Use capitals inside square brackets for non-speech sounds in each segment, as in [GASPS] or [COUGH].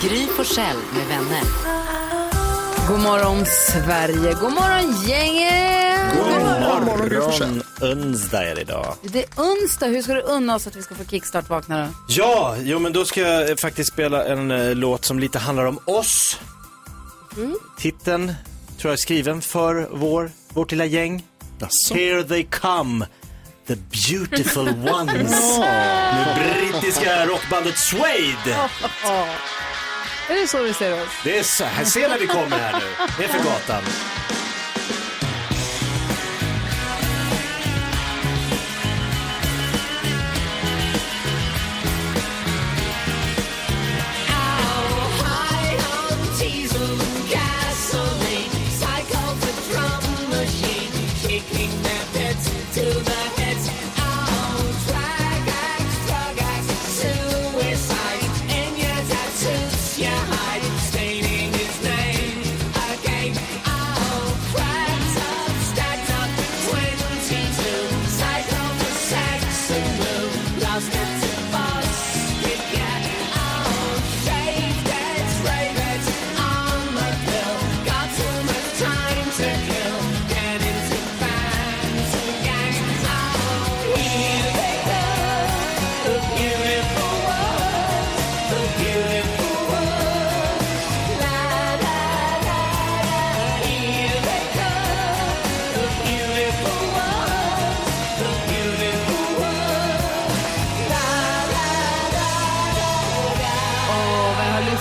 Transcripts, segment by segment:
Gry Forssell med vänner. God morgon Sverige, god morgon gänget! morgon, onsdag är det idag. Det är onsdag, hur ska du unna oss att vi ska få kickstart vakna då? Ja, jo men då ska jag eh, faktiskt spela en eh, låt som lite handlar om oss. Titeln tror jag är skriven för vår, vårt lilla gäng. Here they come, the beautiful ones. [LAUGHS] Med brittiska rockbandet Suede. [LAUGHS] Är det så vi ser oss? Det är så här, se när vi kommer här nu. Det är för gatan.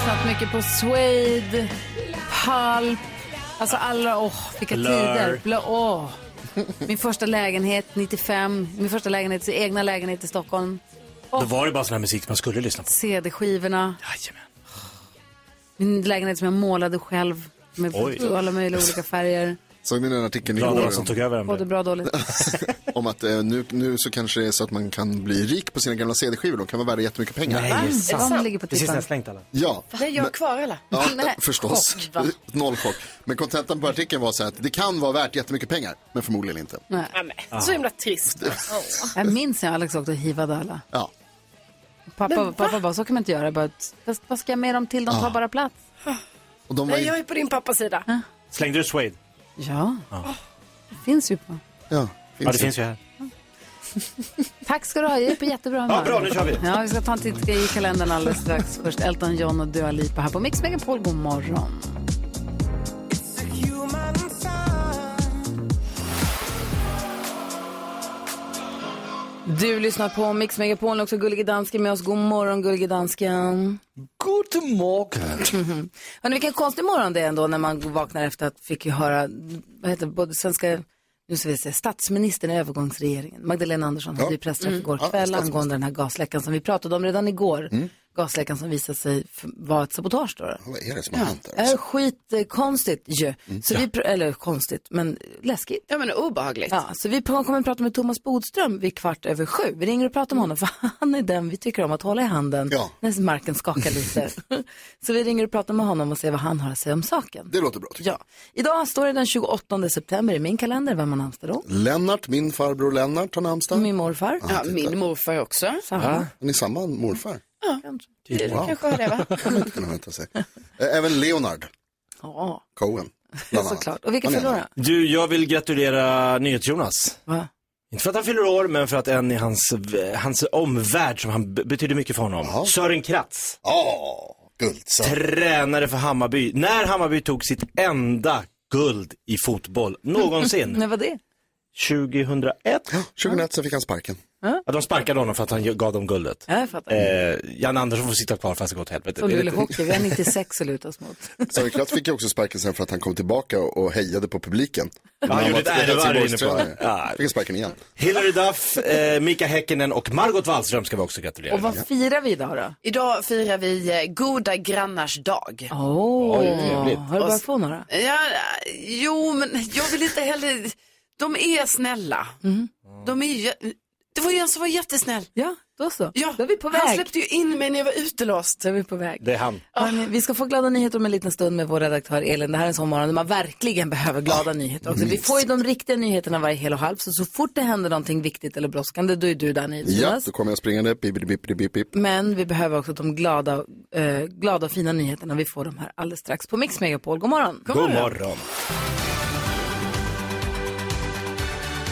Lyssnat mycket på Suede, Pulp, alltså alla, åh, vilka Blur. tider. Blur, åh. Min första lägenhet 95, min första lägenhet, egna lägenhet i Stockholm. Då var det bara sån här musik man skulle lyssna på. CD-skivorna, Jajamän. min lägenhet som jag målade själv med Oj. alla möjliga olika färger. Såg ni den artikeln Glada igår som tog över den. Både bra och dåligt. [LAUGHS] om att eh, nu, nu så kanske det är så att man kan bli rik på sina gamla CD-skivor. De kan vara värda jättemycket pengar. Nej, det är sant. De ligger på Precis när tippen. jag slängt alla. Ja, Nej, jag har kvar alla. ja Nej, förstås. chock? [LAUGHS] Noll chock. Men kontentan på artikeln var så här att det kan vara värt jättemycket pengar, men förmodligen inte. Nej. Ja, så himla trist. [LAUGHS] Jag minns när Alex åkte och hivade alla. Ja. Pappa, pappa bara, så kan man inte göra. Bara, "Vad- ska jag med dem till? De tar bara plats. Och de var Nej, ju, jag är på din pappas sida. Slängde du Suede? Ja, det finns ju på. ja, Ja, det finns ju här. [LAUGHS] Tack ska du ha, jag är på jättebra humör. Ja, bra, nu kör vi. Ja, vi ska ta en titt i kalendern alldeles strax. Först Elton John och Dua Lipa här på Mix Megapol. God morgon. Du lyssnar på Mix Megapol, också Gullige Dansken med oss. God morgon, Gullige Dansken. God morgon. [LAUGHS] Hörrni, vilken konstig morgon det är ändå när man vaknar efter att fick ju höra, vad heter både svenska, nu ska vi se, statsministern i övergångsregeringen, Magdalena Andersson, hade ju pressträff igår Ja, kväll angående den här gasläckan som vi pratade om redan igår. Gasläckan som visade sig vara ett sabotage då. Vad är det som har hänt är skitkonstigt ju. Så vi, eller konstigt, men läskigt. Ja, men obehagligt. Ja, så vi kommer att prata med Thomas Bodström vid kvart över sju. Vi ringer och pratar med honom för [LAUGHS] han är den vi tycker om att hålla i handen Ja. när marken skakar lite. [LAUGHS] så vi ringer och pratar med honom och ser vad han har att säga om saken. Det låter bra Ja, idag står det den 28 september i min kalender. Vem har namnsdag då? Lennart, min farbror Lennart har namnsdag. Min morfar. Ja, min morfar också. Samma. Har ni samma morfar? Du Wow. kanske har det, va? [LAUGHS] Kan man vänta sig. Även Leonard Ja, Cohen. såklart. Och vilka förlorar? Du, jag vill gratulera NyhetsJonas. Va? Inte för att han fyller år, men för att en i hans, hans omvärld som han betyder mycket för honom. Ja. Sören Kratz, Åh, guld. Så. tränare för Hammarby. När Hammarby tog sitt enda guld i fotboll någonsin. [LAUGHS] När var det? 2001. 2001 så fick han sparken. Ja, de sparkade honom för att han gav dem guldet. Ja, jag fattar. Eh, Jan Andersson får sitta kvar fast det gått åt helvete. Som Luleå Hockey, vi har 96 att luta oss mot. [LAUGHS] Sami Klatt fick ju också sparken sen för att han kom tillbaka och hejade på publiken. Ja, han gjorde var ett ärevarv inne på-. Ja. Fick sparken igen. Hillary Duff, eh, Mika Häkkinen och Margot Wallström ska vi också gratulera. Och vad firar vi idag då? Idag firar vi eh, goda grannars dag. Åh, Oj, trevligt. har du börjat få några? Ja, jo, men jag vill inte heller... De är snälla. De är ju... Det var ju en som var jättesnäll. Ja, då så. Ja, då är vi på Han väg. släppte ju in mig när jag var utelåst. Då är vi på väg. Det är han. Hörrni, vi ska få glada nyheter om en liten stund med vår redaktör Elin. Det här är en sån morgon där man verkligen behöver glada nyheter också. Vi får ju de riktiga nyheterna varje hel och halv, så så fort det händer någonting viktigt eller brådskande, då är du där Ja, Jonas. då kommer jag springande. Bip, bip, bip, bip, bip. Men vi behöver också de glada, eh, glada och fina nyheterna. Vi får dem här alldeles strax på Mix Megapol. God morgon. God morgon.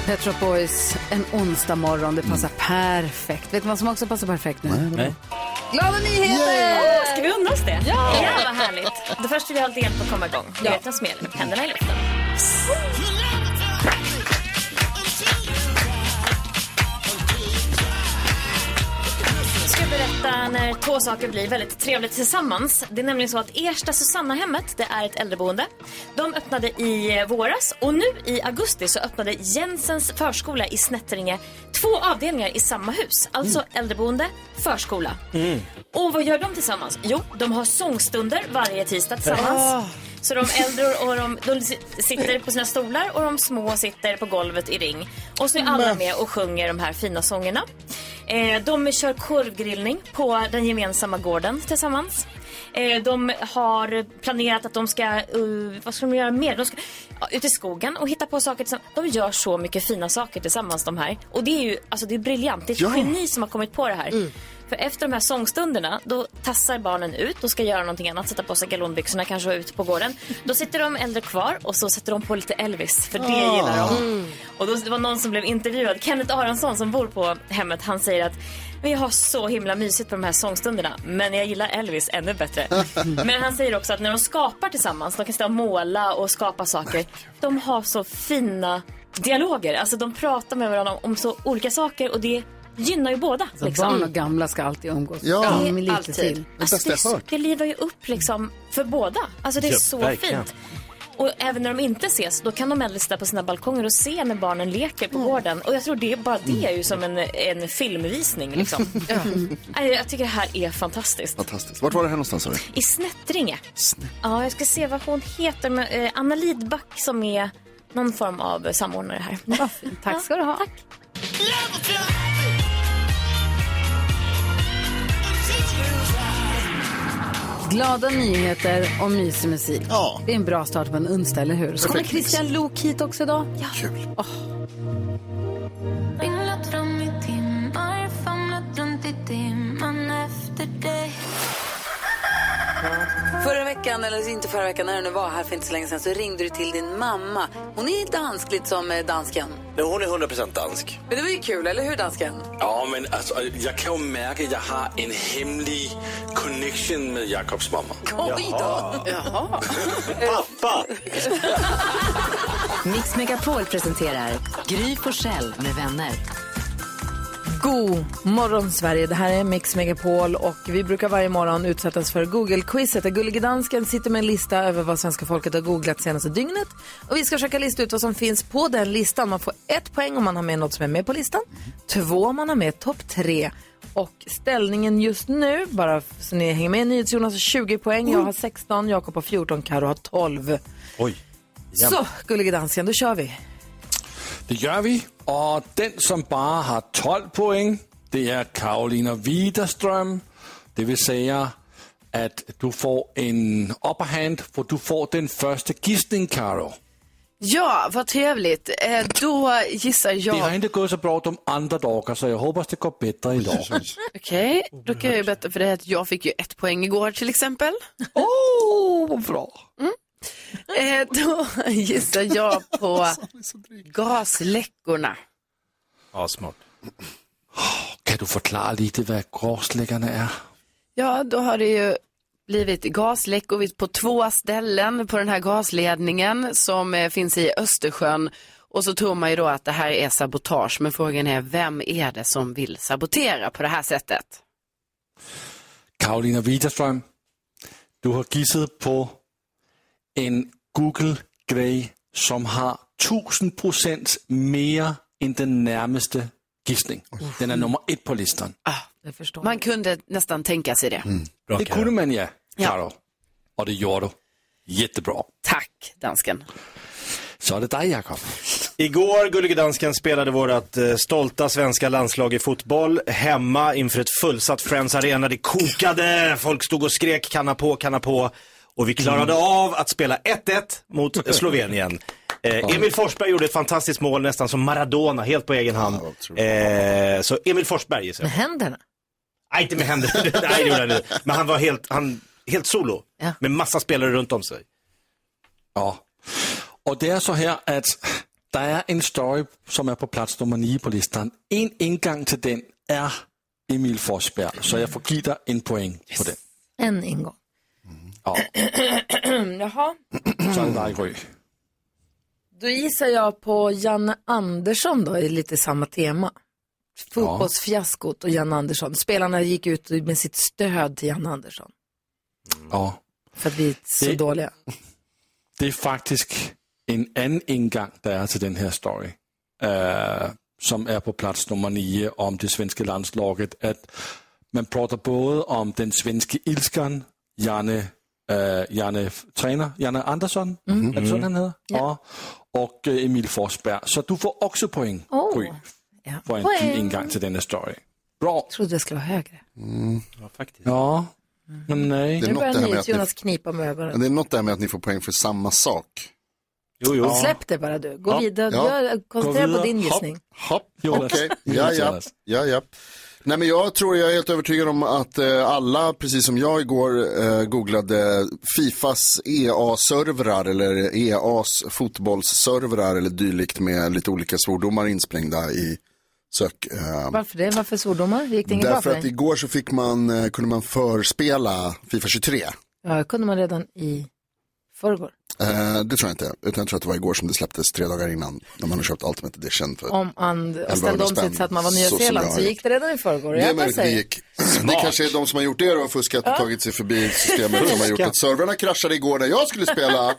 Pet Shop Boys, en onsdag morgon. Det passar perfekt. Vet du vad som också passar perfekt nu? Nej. Glada nyheter! Ska vi unna oss det? Ja! ja vad härligt. Det först vill jag ha lite hjälp att komma igång. Du vet, en smäll, händerna i luften. Ska berätta när två saker blir väldigt trevligt tillsammans. Det är nämligen så att Ersta Susanna-hemmet, det är ett äldreboende. De öppnade i våras och nu i augusti så öppnade Jensens förskola i Snättringe två avdelningar i samma hus. Alltså äldreboende, förskola. Och vad gör de tillsammans? Jo, de har sångstunder varje tisdag tillsammans. Så de äldre och de, de sitter på sina stolar och de små sitter på golvet i ring. Och så är alla med och sjunger de här fina sångerna. Eh, de kör korvgrillning på den gemensamma gården tillsammans. Eh, de har planerat att de ska, uh, vad ska de göra mer? De ska ja, ut i skogen och hitta på saker tillsammans. De gör så mycket fina saker tillsammans de här. Och det är ju, alltså det är briljant. Det är ett Ja. Mm. geni som har kommit på det här. För efter de här sångstunderna, då tassar barnen ut och ska göra någonting annat, sätta på sig galonbyxorna, kanske vara ute på gården. Då sitter de äldre kvar och så sätter de på lite Elvis, för det Ah. gillar de. Och då det var någon som blev intervjuad, Kenneth Aronsson som bor på hemmet, han säger att jag har så himla mysigt på de här sångstunderna, men jag gillar Elvis ännu bättre. [LAUGHS] men han säger också att när de skapar tillsammans, de kan sitta och måla och skapa saker, de har så fina dialoger. Alltså de pratar med varandra om så olika saker och det gynnar ju båda. Liksom. barn och gamla ska alltid umgås. Ja. med lite Alltid. till. Det Alltså, det, så- det livar ju upp liksom för båda. Alltså det är Ja, så verkligen. fint. Och även när de inte ses, då kan de äldre sitta på sina balkonger och se när barnen leker på gården. Och jag tror det, bara det är ju som en, en filmvisning liksom. [LAUGHS] Nej, Jag tycker det här är fantastiskt. Fantastiskt. Vart var det här någonstans du? I Snättringe. Ja, jag ska se vad hon heter. Men, eh, Anna Lidback som är någon form av samordnare här. Tack ska du ha. Tack. Glada nyheter och mysig musik. Ja. Det är en bra start på en onsdag, eller hur? Så kommer. Christian Lok hit också idag. Ja. Kul. Förra veckan, eller inte förra veckan, när du nu var här för inte så länge sedan, så ringde du till din mamma. Hon är dansk, lite som eh, dansken. Hon är 100% dansk. Men det var ju kul, eller hur dansken? Ja, men alltså, jag kan ju märka att jag har en hemlig connection med Jakobs mamma. Oj då! [LAUGHS] Pappa! Mix Megapol presenterar Gry Forssell med vänner. God morgon Sverige, det här är Mix Megapol och vi brukar varje morgon utsättas för Google-quizet där Gullige Dansken sitter med en lista över vad svenska folket har googlat senaste dygnet. Och vi ska försöka lista ut vad som finns på den listan. Man får ett poäng om man har med något som är med på listan, två om man har med topp tre. Och ställningen just nu, bara så ni hänger med, NyhetsJonas har 20 poäng, jag har 16, Jakob har 14, Karo har 12. Oj. Så, Gullige Dansken, då kör vi. Det gör vi. Och den som bara har 12 poäng, det är Karolina Widerström. Det vill säga att du får en upper hand, för du får den första gissning, Karo. Ja, vad trevligt. Eh, då gissar Det har jag... inte gått så bra de andra dagar, så jag hoppas det går bättre idag. Okej, då kan jag ju berätta för dig att jag fick ju ett poäng igår till exempel. Åh, oh, vad bra. Eh, då gissar jag på [LAUGHS] gasläckorna. Ja, smart. Kan du förklara lite vad gasläggarna är? Ja, då har det ju blivit gasläckor på två ställen på den här gasledningen som eh, finns i Östersjön. Och så tror man ju då att det här är sabotage, men frågan är vem är det som vill sabotera på det här sättet? Karolina Widerström, du har gissat på en Google-grej som har 1000 procent mer än den närmaste gissning. Den är nummer ett på listan. Förstår Man kunde nästan tänka sig det. Bra, Det kunde man ja, Ja. Karo. Och det gjorde du. Jättebra. Tack, dansken. Så är det dig, Jakob. Igår, Gullige Dansken, spelade vårt eh, stolta svenska landslag i fotboll hemma inför ett fullsatt Friends Arena. Det kokade, folk stod och skrek kanna på, kanna på. Och vi klarade av att spela 1-1 mot Slovenien. [LAUGHS] Eh, Emil Forsberg gjorde ett fantastiskt mål, nästan som Maradona, helt på egen hand. Eh, så Emil Forsberg gissar jag. Med händerna? Nej, inte med händerna. [LAUGHS] Nej, det gjorde han inte. Men han var helt, han, helt solo. Ja. Med massa spelare runt om sig. Ja. Och det är så här att det är en story som är på plats nummer 9 på listan. En ingång till den är Emil Forsberg, så jag får ge dig en poäng på den. En ingång. Ja, [CLEARS THROAT] Jaha, så är det dig, Gry. då gissar jag på Janne Andersson då, i lite samma tema. Fotbollsfiaskot och Janne Andersson. Spelarna gick ut med sitt stöd till Janne Andersson. Ja. För att vi är så Det- dåliga. [LAUGHS] Det är faktiskt en annan ingång där är till den här story. eh, som är på plats nummer 9 om det svenska landslaget. Att man pratar både om den svenska ilskan, Janne, uh, Janne tränar, Janne Andersson, är det så han heter? Ja. Och eh, Emil Forsberg. Så du får också poäng, Åh. Gry, Ja. för en Poäng. ingång till denna story. Bra. Jag trodde det skulle vara högre. Ja, faktiskt. Ja, men nej. Det är Nu börjar med ni, Jonas knipa med ögonen. det är något det här med att ni får poäng för samma sak. Jo, jo. Släpp det bara du. Gå Ja. vidare. Ja. Koncentrera på din Hopp. gissning. Hopp, Jonas. okej. Ja, ja, Jonas. ja, ja. Nej, men jag tror jag är helt övertygad om att eh, alla, precis som jag igår, eh, googlade Fifas EA-servrar eller EAs fotbollsservrar eller dylikt med lite olika svordomar insprängda i sök. Eh, Varför det? Varför svordomar? Gick det inget bra därför för att igår så fick man, kunde man förspela Fifa 23. Ja, kunde man redan i förrgår. Eh, det tror jag inte, utan jag tror att det var igår som det släpptes tre dagar innan när man har köpt Ultimate Edition. För Om man ställde 1100 om sig så att man var så Nya Zeeland så gjort. gick det redan i förrgår. Det är möjligt det gick. Det kanske är de som har gjort det och fuskat och tagit sig förbi systemet som har gjort att servrarna kraschade igår när jag skulle spela.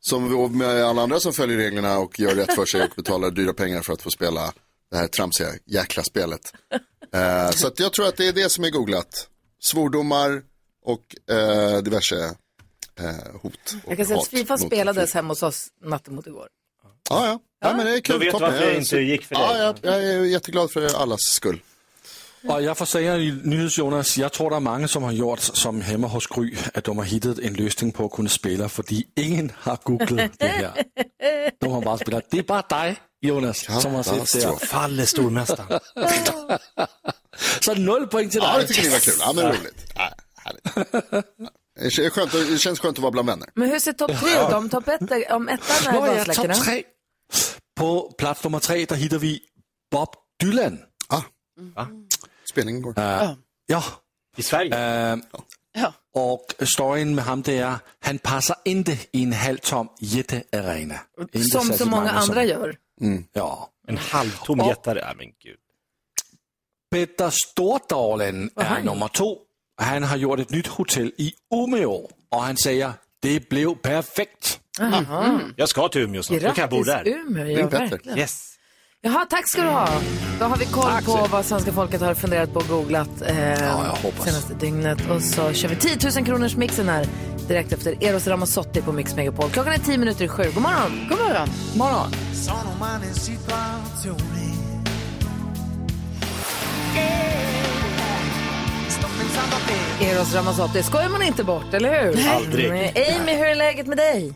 Som med alla andra som följer reglerna och gör rätt för sig och betalar dyra pengar för att få spela det här tramsiga jäkla spelet. Eh, så jag tror att det är det som är googlat. Svordomar och eh, diverse eh, hot. Jag kan säga att Fifa mot spelades hemma hos oss natten mot igår. Ja, ja. ja men det är kul. Då vet du Toppen. varför jag är inte gick för dig. Ja, jag, jag är jätteglad för allas skull. Och jag får säga i NyhetsJonas, jag tror det är många som har gjort som hemma hos Gry, att de har hittat en lösning på att kunna spela, för ingen har googlat det här. De har bara spelat, det är bara dig Jonas som har sett det. Faller stormästaren. [LAUGHS] Så noll poäng till dig. Ja, det tycker ni var kul. Ja, men roligt. Ja, härligt. [LAUGHS] Det känns skönt, det känns skönt att vara bland vänner. Men hur ser topp tre ut? Om topp ett, om ettan är valsläckarna? topp tre. På plats nummer tre, där hittar vi Bob Dylan. Ah. Spelningen går. Ja, I Sverige? eh, Ja. och storyn med ham det är, han passar inte i en halvtom jättearena. Som så många som- andra gör. Ja. En halvtom jättare? Ja, men gud. Peter Stordalen är nummer två. Han har gjort ett nytt hotell i Umeå och han säger det blev perfekt. Jag ska till Umeå snart. Då kan jag bo där. Umeå, ja verkligen. Yes. Jaha, tack ska du ha. Då har vi koll Tack på så. vad svenska folket har funderat på och googlat eh, hoppas. senaste dygnet. Och så kör vi 10 000 kronors mixen här direkt efter Eros Ramazzotti på Mix Megapol. Klockan är 10 minuter i sju. God morgon! God morgon. Morgon. Eros Ramazzotti skojar man inte bort, eller hur? Aldrig. Nej. Amy, hur är läget med dig?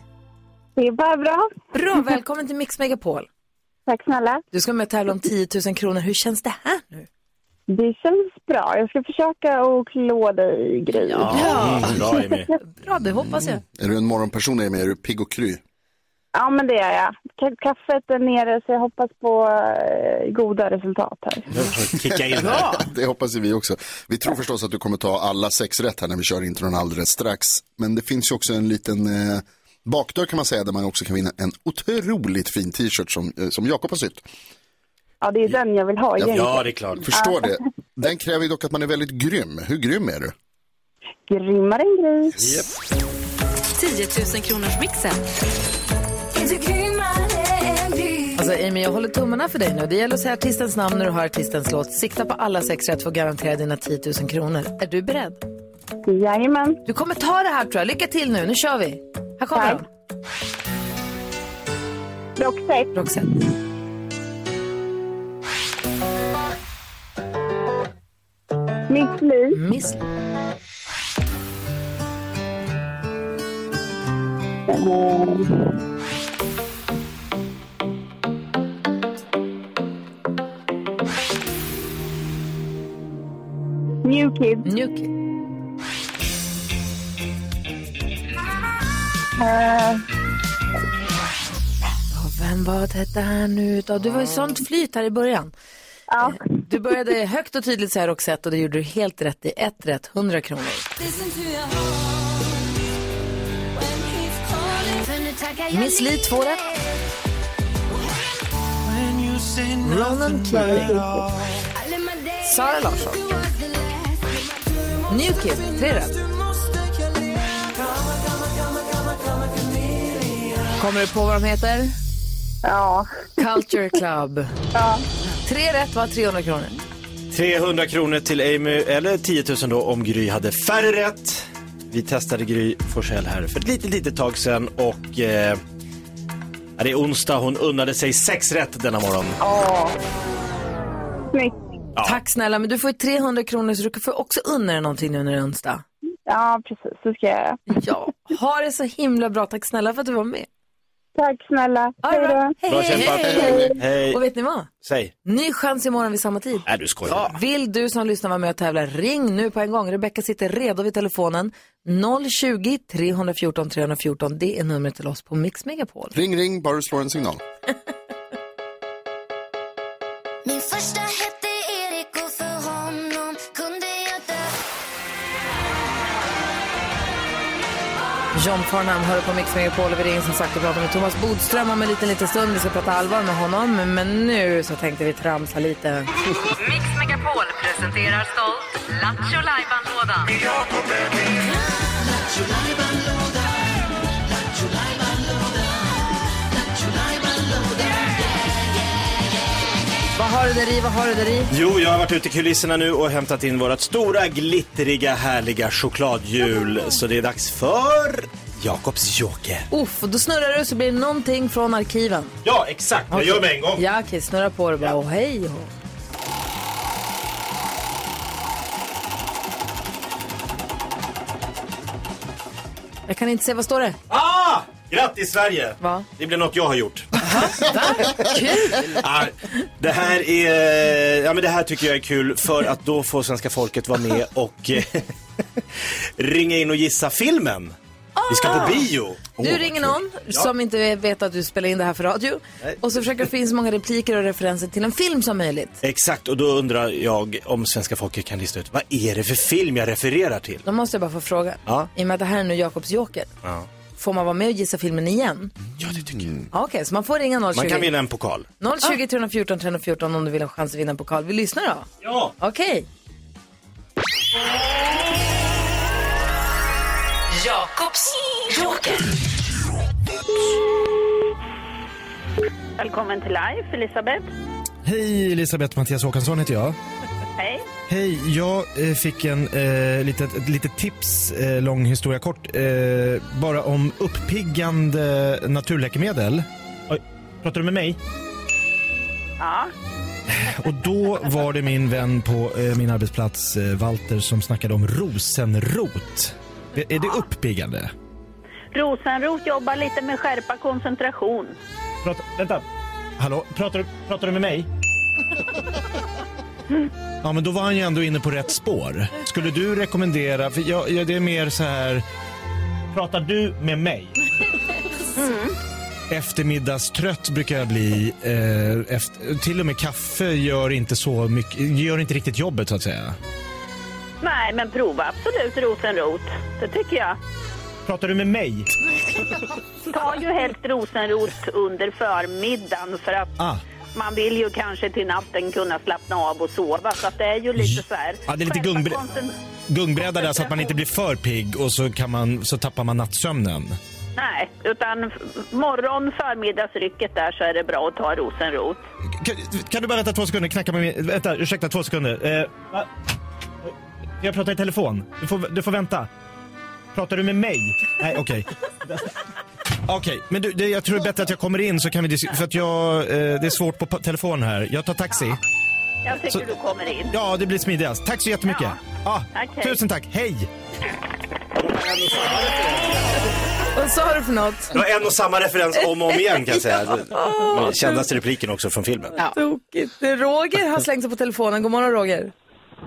Det är bara bra. Bra, välkommen till Mix Megapol. Tack snälla. Du ska med och tävla om 10 000 kronor. Hur känns det här nu? Det känns bra. Jag ska försöka att klå dig, Gry. Ja, Bra, Amy. bra, det hoppas jag. Är du en morgonperson Amy? Är du pigg och kry? Ja, men det är jag. Ka- Kaffet är nere, så jag hoppas på eh, goda resultat här. Kicka in här. [LAUGHS] Det hoppas vi också. Vi tror förstås att du kommer ta alla sex rätt här när vi kör intron alldeles strax. Men det finns ju också en liten, eh, bakdörr kan man säga där man också kan vinna en otroligt fin t-shirt som, eh, som Jakob har sytt. Ja, det är den jag vill ha egentligen. det är klart. Förstår det. Den kräver ju dock att man är väldigt grym. Hur grym är du? Grymmare än Gry. 10 000 kronors mixen. Alltså Amy, jag håller tummarna för dig nu. Det gäller att säga artistens namn när du hör artistens låt. Sikta på alla sex rätt för att garantera dina 10 000 kronor. Är du beredd? Jajamän. Du kommer ta det här tror jag. Lycka till nu, nu kör vi. Här kommer Tack. de. Roxette. Roxette. Miss Li. Miss New Kid. New Kid. Eh, Och vem var det där nu då? Du var ju sånt flyt här i början. ja. Du började högt och tydligt säga Roxette och det gjorde du helt rätt i. Ett rätt, 100 kronor. Miss Li, två rätt. Ronan Keating. Sara Larsson. New Kid, tre rätt. Kommer du på vad de heter? Ja. Culture Club. [LAUGHS] Ja. Tre rätt var 300 kronor. 300 kronor till Amy, eller 10 000 då om Gry hade färre rätt. Vi testade Gry Forssell här för ett litet, litet tag sedan och eh, ja, det är onsdag. Hon unnade sig sex rätt denna morgon. Åh. Snyggt. Tack snälla, men du får ju 300 kronor så du får också unna dig någonting nu när det är onsdag. Ja, precis. Så ska jag göra. Ja, ha det så himla bra. Tack snälla för att du var med. Tack snälla. Det Hej då. Hej, Bra hej, kämpat. hej. Och vet ni vad? Säg. Ny chans imorgon vid samma tid. Nej, du skojar. Vill du som lyssnar vara med och tävla, ring nu på en gång. Rebecka sitter redo vid telefonen. 020 314 314. Det är numret till oss på Mix Megapol. Ring, ring, bara du slår en signal. [LAUGHS] John Farnham hör på Mix Megapol och vi ringer som sagt och pratar med Thomas Bodström om en liten, liten stund. Vi ska prata allvar med honom, men nu så tänkte vi tramsa lite. Mix Megapol presenterar stolt Lattjo Lajban-lådan. Har du där i? Vad har du där i? Jo, jag har varit ute i kulisserna nu och hämtat in vårt stora, glittriga, härliga chokladhjul. Så det är dags för Jakobs joker. Uff, och då snurrar du så blir det någonting från arkiven. Ja, exakt. Jag gör med en gång. Ja, okej, snurra på det bara. Och hej och... Jag kan inte se, vad står det? Ah! Grattis Sverige! Va? Det blir något jag har gjort. Kul! Ah, det här är, ja men det här tycker jag är kul för att då får svenska folket vara med och eh, [LAUGHS] ringa in och gissa filmen. Vi ska på bio. Du ringer någon som inte vet att du spelar in det här för radio och så försöker du få in så många repliker och referenser till en film som möjligt. Exakt, och då undrar jag om svenska folket kan lista ut vad är det för film jag refererar till? Då måste jag bara få fråga. Ja. I och med att det här är nu Jakobs joker. Ja. Får man vara med och gissa filmen igen? Ja, det tycker jag. Ja, Okej, så man får ringa 020. Man kan vinna en pokal. 020 314 314 om du vill ha chans att vinna en pokal. Vi lyssnar då. Ja! Okej. Jakobs joker. Välkommen till Life, Elisabeth. Hej Elisabeth, Mattias Håkansson heter jag. Hej. Hej, jag eh, fick en eh, litet, ett litet tips, eh, lång historia kort, eh, bara om uppiggande naturläkemedel. Oj, pratar du med mig? Ja. [LAUGHS] Och då var det min vän på eh, min arbetsplats, eh, Walter, som snackade om rosenrot. Är, är det uppiggande? Rosenrot jobbar lite med skärpa koncentration. Prata, vänta. Hallå, pratar, du- pratar du med mig? [LAUGHS] Ja, men då var han ju ändå inne på rätt spår. Skulle du rekommendera, för jag, jag, det är mer så här... Pratar du med mig? Eftermiddagstrött brukar jag bli. Eh, efter, till och med kaffe gör inte så mycket, gör inte riktigt jobbet så att säga. Nej, men prova absolut rosenrot. Det tycker jag. Pratar du med mig? Ta ju helst rosenrot under förmiddagen för att Ah. Man vill ju kanske till natten kunna slappna av och sova. Så att det är ju lite så här. Ja, det är lite gungbre- Gungbräda där så att man inte blir för pigg och så, kan man, så tappar man nattsömnen. Nej, utan morgon, förmiddagsrycket där så är det bra att ta rosenrot. Kan, kan du bara vänta två sekunder? Knacka med min... Vänta, ursäkta två sekunder. Eh, va? jag pratar i telefon. Du får, du får vänta. Pratar du med mig? Nej, okej. Okej, men du, det, jag tror det är bättre att jag kommer in så kan vi dis- För att jag, eh, det är svårt på telefon här. Jag tar taxi. Jag tycker Så- du kommer in. Ja, det blir smidigast. Tack så jättemycket. Ja. Tack, hej. tusen tack. Hej! Vad sa du för något? Det var en och samma referens om och om igen kan jag säga. Den kändaste repliken också från filmen. Tokigt. Roger har slängt sig på telefonen. God morgon Roger.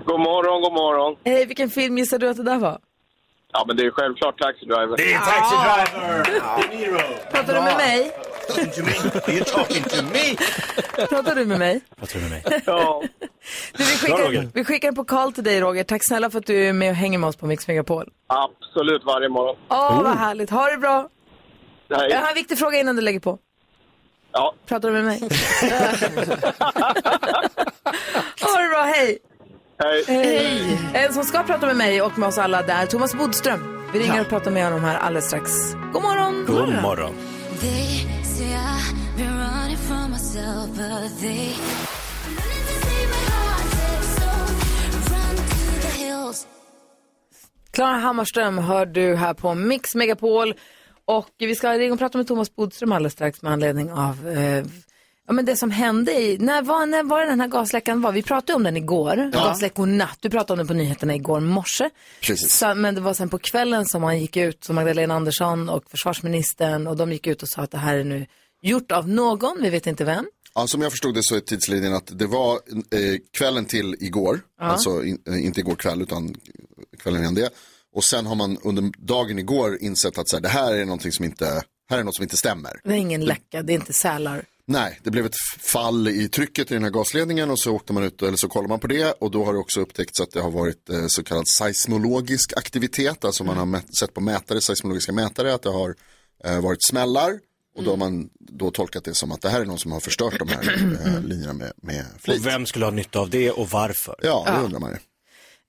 God morgon, god morgon. Hej, vilken film gissar du att det där var? Ja, men det är självklart Taxi Driver. Det är Taxi Driver! Pratar du med mig? You're talking to me! Pratar du med mig? Pratar du med mig? Ja. Du, vi, Bra, skickar, Roger. vi skickar en pokal till dig Roger. Tack snälla för att du är med och hänger med oss på Mix Megapol. Absolut varje morgon. Åh, Oh. vad härligt. Ha det bra. Hej. Jag har en viktig fråga innan du lägger på. Ja. Pratar du med mig? [LAUGHS] ha det bra, hej. Hej. Hej. En som ska prata med mig och med oss alla där, Thomas Bodström. Vi ringer och pratar med honom här alldeles strax. God morgon. God morgon. The hills. Klara Hammarström hör du här på Mix Megapol. Och vi ska ringa och prata med Thomas Bodström alldeles strax med anledning av eh, ja, men det som hände i, när var, när var det den här gasläckan var? Vi pratade om den igår, Ja. gasläckornatt. Du pratade om den på nyheterna igår morse. Så, men det var sen på kvällen som man gick ut, som Magdalena Andersson och försvarsministern och de gick ut och sa att det här är nu gjort av någon, vi vet inte vem. Ja, som jag förstod det så är tidslinjen att det var eh, kvällen till igår, Ja. alltså in, eh, inte igår kväll utan kvällen innan det. Och sen har man under dagen igår insett att så här, det här är någonting som inte, här är något som inte stämmer. Det är ingen läcka, det är inte sälar. Nej, det blev ett fall i trycket i den här gasledningen och så åkte man ut eller så kollar man på det och då har det också upptäckts att det har varit eh, så kallad seismologisk aktivitet, alltså man har mät, sett på mätare, seismologiska mätare att det har eh, varit smällar och då har man då tolkat det som att det här är någon som har förstört de här eh, [CLEARS THROAT] linjerna med, med flit. Och vem skulle ha nytta av det och varför? Ja, det undrar man ju.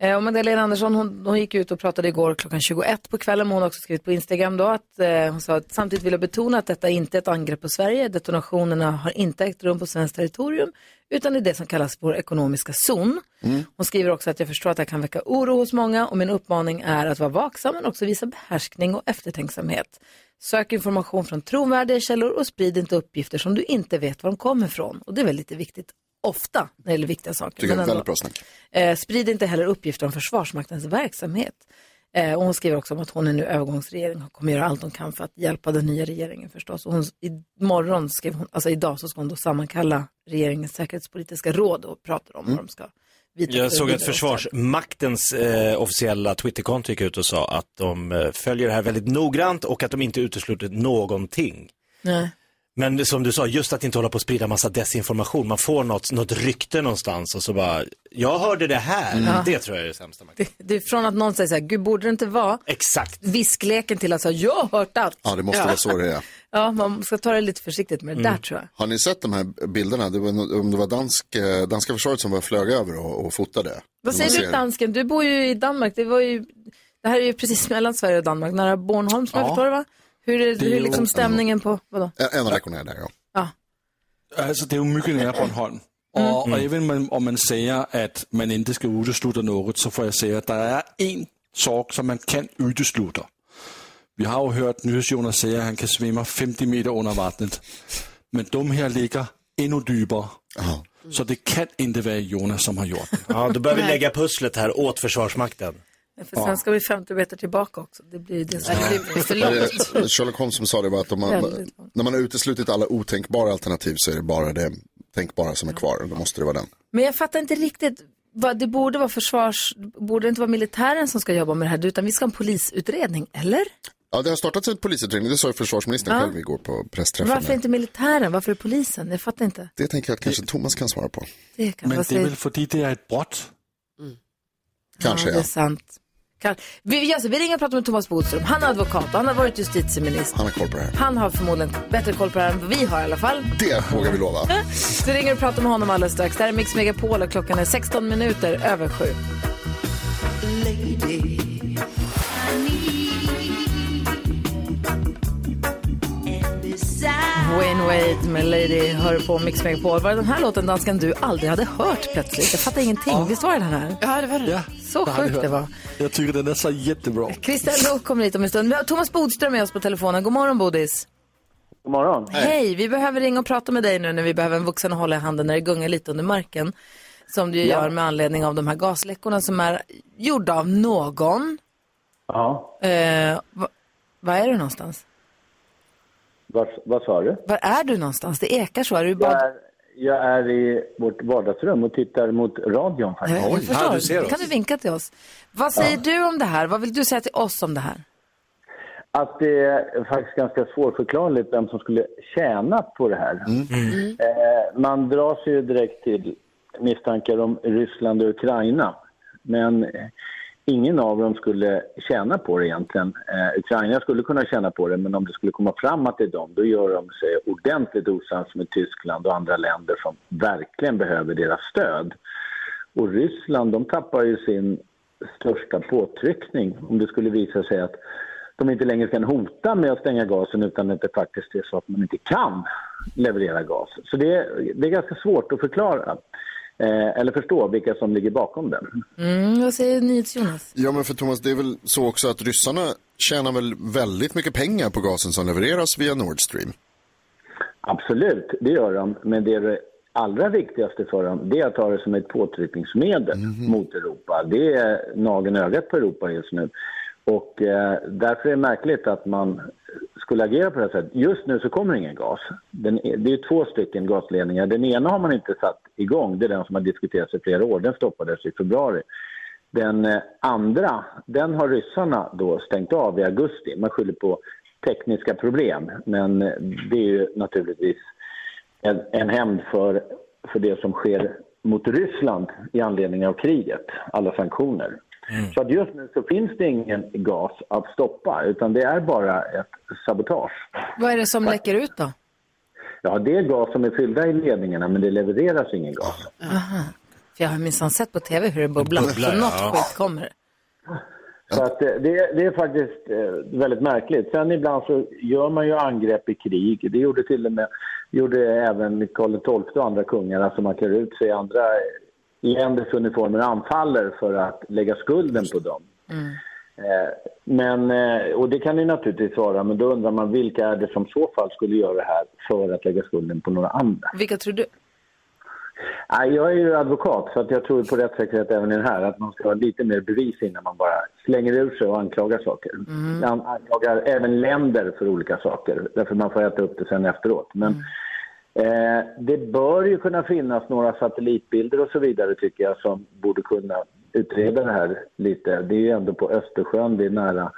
Eh, Och Magdalena Andersson hon, hon gick ut och pratade igår klockan 21 på kvällen. Men hon har också skrivit på Instagram då att eh, hon sa att samtidigt vill jag betona att detta inte är ett angrepp på Sverige. Detonationerna har inte ägt rum på svenskt territorium utan i det som kallas vår ekonomiska zon. Hon skriver också att jag förstår att det kan väcka oro hos många och min uppmaning är att vara vaksam men också visa behärskning och eftertänksamhet. Sök information från trovärdiga källor och sprid inte uppgifter som du inte vet var de kommer ifrån. Och det är väl lite viktigt ofta när det gäller viktiga saker. Tycker Men väldigt bra snack. Eh, sprid inte heller uppgifter om Försvarsmaktens verksamhet. Eh, och hon skriver också om att hon är nu övergångsregering och kommer göra allt hon kan för att hjälpa den nya regeringen förstås. Och hon, imorgon skrev hon, alltså idag så ska hon då sammankalla regeringens säkerhetspolitiska råd och prata om vad de ska Jag såg att Försvarsmaktens eh, officiella Twitterkonto gick ut och sa att de eh, följer det här väldigt noggrant och att de inte utesluter någonting. Nej. Men som du sa, just att inte hålla på att sprida massa desinformation. Man får något, något rykte någonstans och så bara, jag hörde det här. Mm. Det tror jag är det sämsta. man kan- Det, det är från att någon säger så här, gud borde det inte vara? Exakt. Viskleken till att säga, jag har hört att. Ja, det måste ja. vara så det är. [LAUGHS] Ja, man ska ta det lite försiktigt med det Mm. där tror jag. Har ni sett de här bilderna? Det var, om det var dansk, eh, danska försvaret som var flög över och, och fotade. Vad säger ser- du dansken? Du bor ju i Danmark. Det, var ju, det här är ju precis mellan Sverige och Danmark, nära Bornholm som jag Ja. förstår det va? Hur är, Det är hur är liksom stämningen på, vadå? En, en av veckorna är där, ja. Alltså, det är ju mycket nära Bornholm. Och, och även om- om man säger att man inte ska utesluta något så får jag säga att det är en sak som man kan utesluta. Vi har ju hört NyhetsJonas säga att han kan svimma 50 meter under vattnet. Men de här ligger ännu djupare. Så det kan inte vara Jonas som har gjort det. Ja, då börjar vi lägga pusslet här åt Försvarsmakten. För sen ska vi 50 meter tillbaka också. Det blir det som det- Sherlock Holmes som sa det var att om man, när man har uteslutit alla otänkbara alternativ så är det bara det tänkbara som är kvar. Då måste det vara den. Men jag fattar inte riktigt. Det borde vara försvars... Borde inte vara militären som ska jobba med det här? Utan vi ska ha en polisutredning, eller? Ja, det har startats en polisutredning, det sa ju försvarsministern Ja. själv igår på pressträffen. Varför inte militären? Varför är polisen? Jag fattar inte. Det tänker jag att kanske Thomas kan svara på. Det kan Men det är väl för det är ett brott? Kanske ja. ja. Det är sant. Kan- Vi, gör så, vi ringer och pratar med Thomas Bodström. Han är advokat och han har varit justitieminister. Han har koll på det här. Han har förmodligen bättre koll på det här än vad vi har i alla fall. Det vågar vi lova. [LAUGHS] Så vi ringer och pratar med honom alldeles strax. Det här är Mix Megapol och klockan är 16 minuter över sju. Wayne Wade med Lady hör på Mix Megapol. Var det den här låten dansken du aldrig hade hört plötsligt? Jag fattar ingenting. Visst var det den här? Ja, det var det. Ja, Så det sjukt det var. Jag tycker den är så jättebra. Luuk kommer hit om en stund. Vi har Thomas Bodström med oss på telefonen. God morgon Bodis. God morgon. Hej, vi behöver ringa och prata med dig nu när vi behöver en vuxen att hålla i handen när det gungar lite under marken. Som du Ja. gör med anledning av de här gasläckorna som är gjorda av någon. Ja, Eh, va, var är du någonstans? Vad, vad sa du? Var är du någonstans? Det ekar så. Är du i Jag bad? är, jag är i vårt vardagsrum och tittar mot radion faktiskt. Jag förstår. kan du vinka till oss? Vad säger du om det här? Vad vill du säga till oss om det här? Att det är faktiskt ganska svårförklarligt vem som skulle tjäna på det här. Eh, man dras ju direkt till misstankar om Ryssland och Ukraina. Men ingen av dem skulle tjäna på det egentligen. Eh, Ukraina skulle kunna tjäna på det, men om det skulle komma fram att det är dem, då gör de sig ordentligt osams med Tyskland och andra länder som verkligen behöver deras stöd. Och Ryssland, de tappar ju sin största påtryckning om det skulle visa sig att de inte längre kan hota med att stänga gasen utan att det faktiskt är så att man inte kan leverera gas. Så det är, det är ganska svårt att förklara eller förstå vilka som ligger bakom den. Mm, vad säger NyhetsJonas? Ja, men för Thomas, det är väl så också att ryssarna tjänar väl väldigt mycket pengar på gasen som levereras via Nord Stream. Absolut, det gör de. Men det, är det allra viktigaste för dem det är att ha det som ett påtryckningsmedel mot Europa. Det är nageln i ögat på Europa just nu. Och eh, därför är det märkligt att man skulle agera på det här sättet. Just nu så kommer ingen gas. Den, det är två stycken gasledningar. Den ena har man inte satt igång. Det är den som har diskuterats i flera år. Den stoppades i februari. Den eh, andra, den har ryssarna då stängt av i augusti. Man skyller på tekniska problem, men eh, det är ju naturligtvis en, en hämnd för, för det som sker mot Ryssland i anledning av kriget, alla sanktioner. Så att just nu så finns det ingen gas att stoppa, utan det är bara ett sabotage. Vad är det som läcker ut då? Ja, det är gas som är fyllda i ledningarna, men det levereras ingen gas. Aha. För jag har minsann sett på tv hur det bubblar. Bubblar, så något ja. skit kommer. Så att eh, det, det är faktiskt eh, väldigt märkligt. Sen ibland så gör man ju angrepp i krig. Det gjorde till och med gjorde även Karl XII och andra kungar. Alltså man klär ut sig i andra länders uniformer och anfaller för att lägga skulden på dem. Eh, Men, eh, och det kan det naturligtvis vara, men då undrar man vilka är det som så fall skulle göra det här för att lägga skulden på några andra? Vilka tror du? Jag är ju advokat så att jag tror på rättssäkerhet även i det här. Att man ska ha lite mer bevis innan man bara slänger ur sig och anklagar saker. Man anklagar även länder för olika saker. Därför man får äta upp det sen efteråt. Men eh, det bör ju kunna finnas några satellitbilder och så vidare tycker jag som borde kunna utreda det här lite. Det är ju ändå på Östersjön, det är nära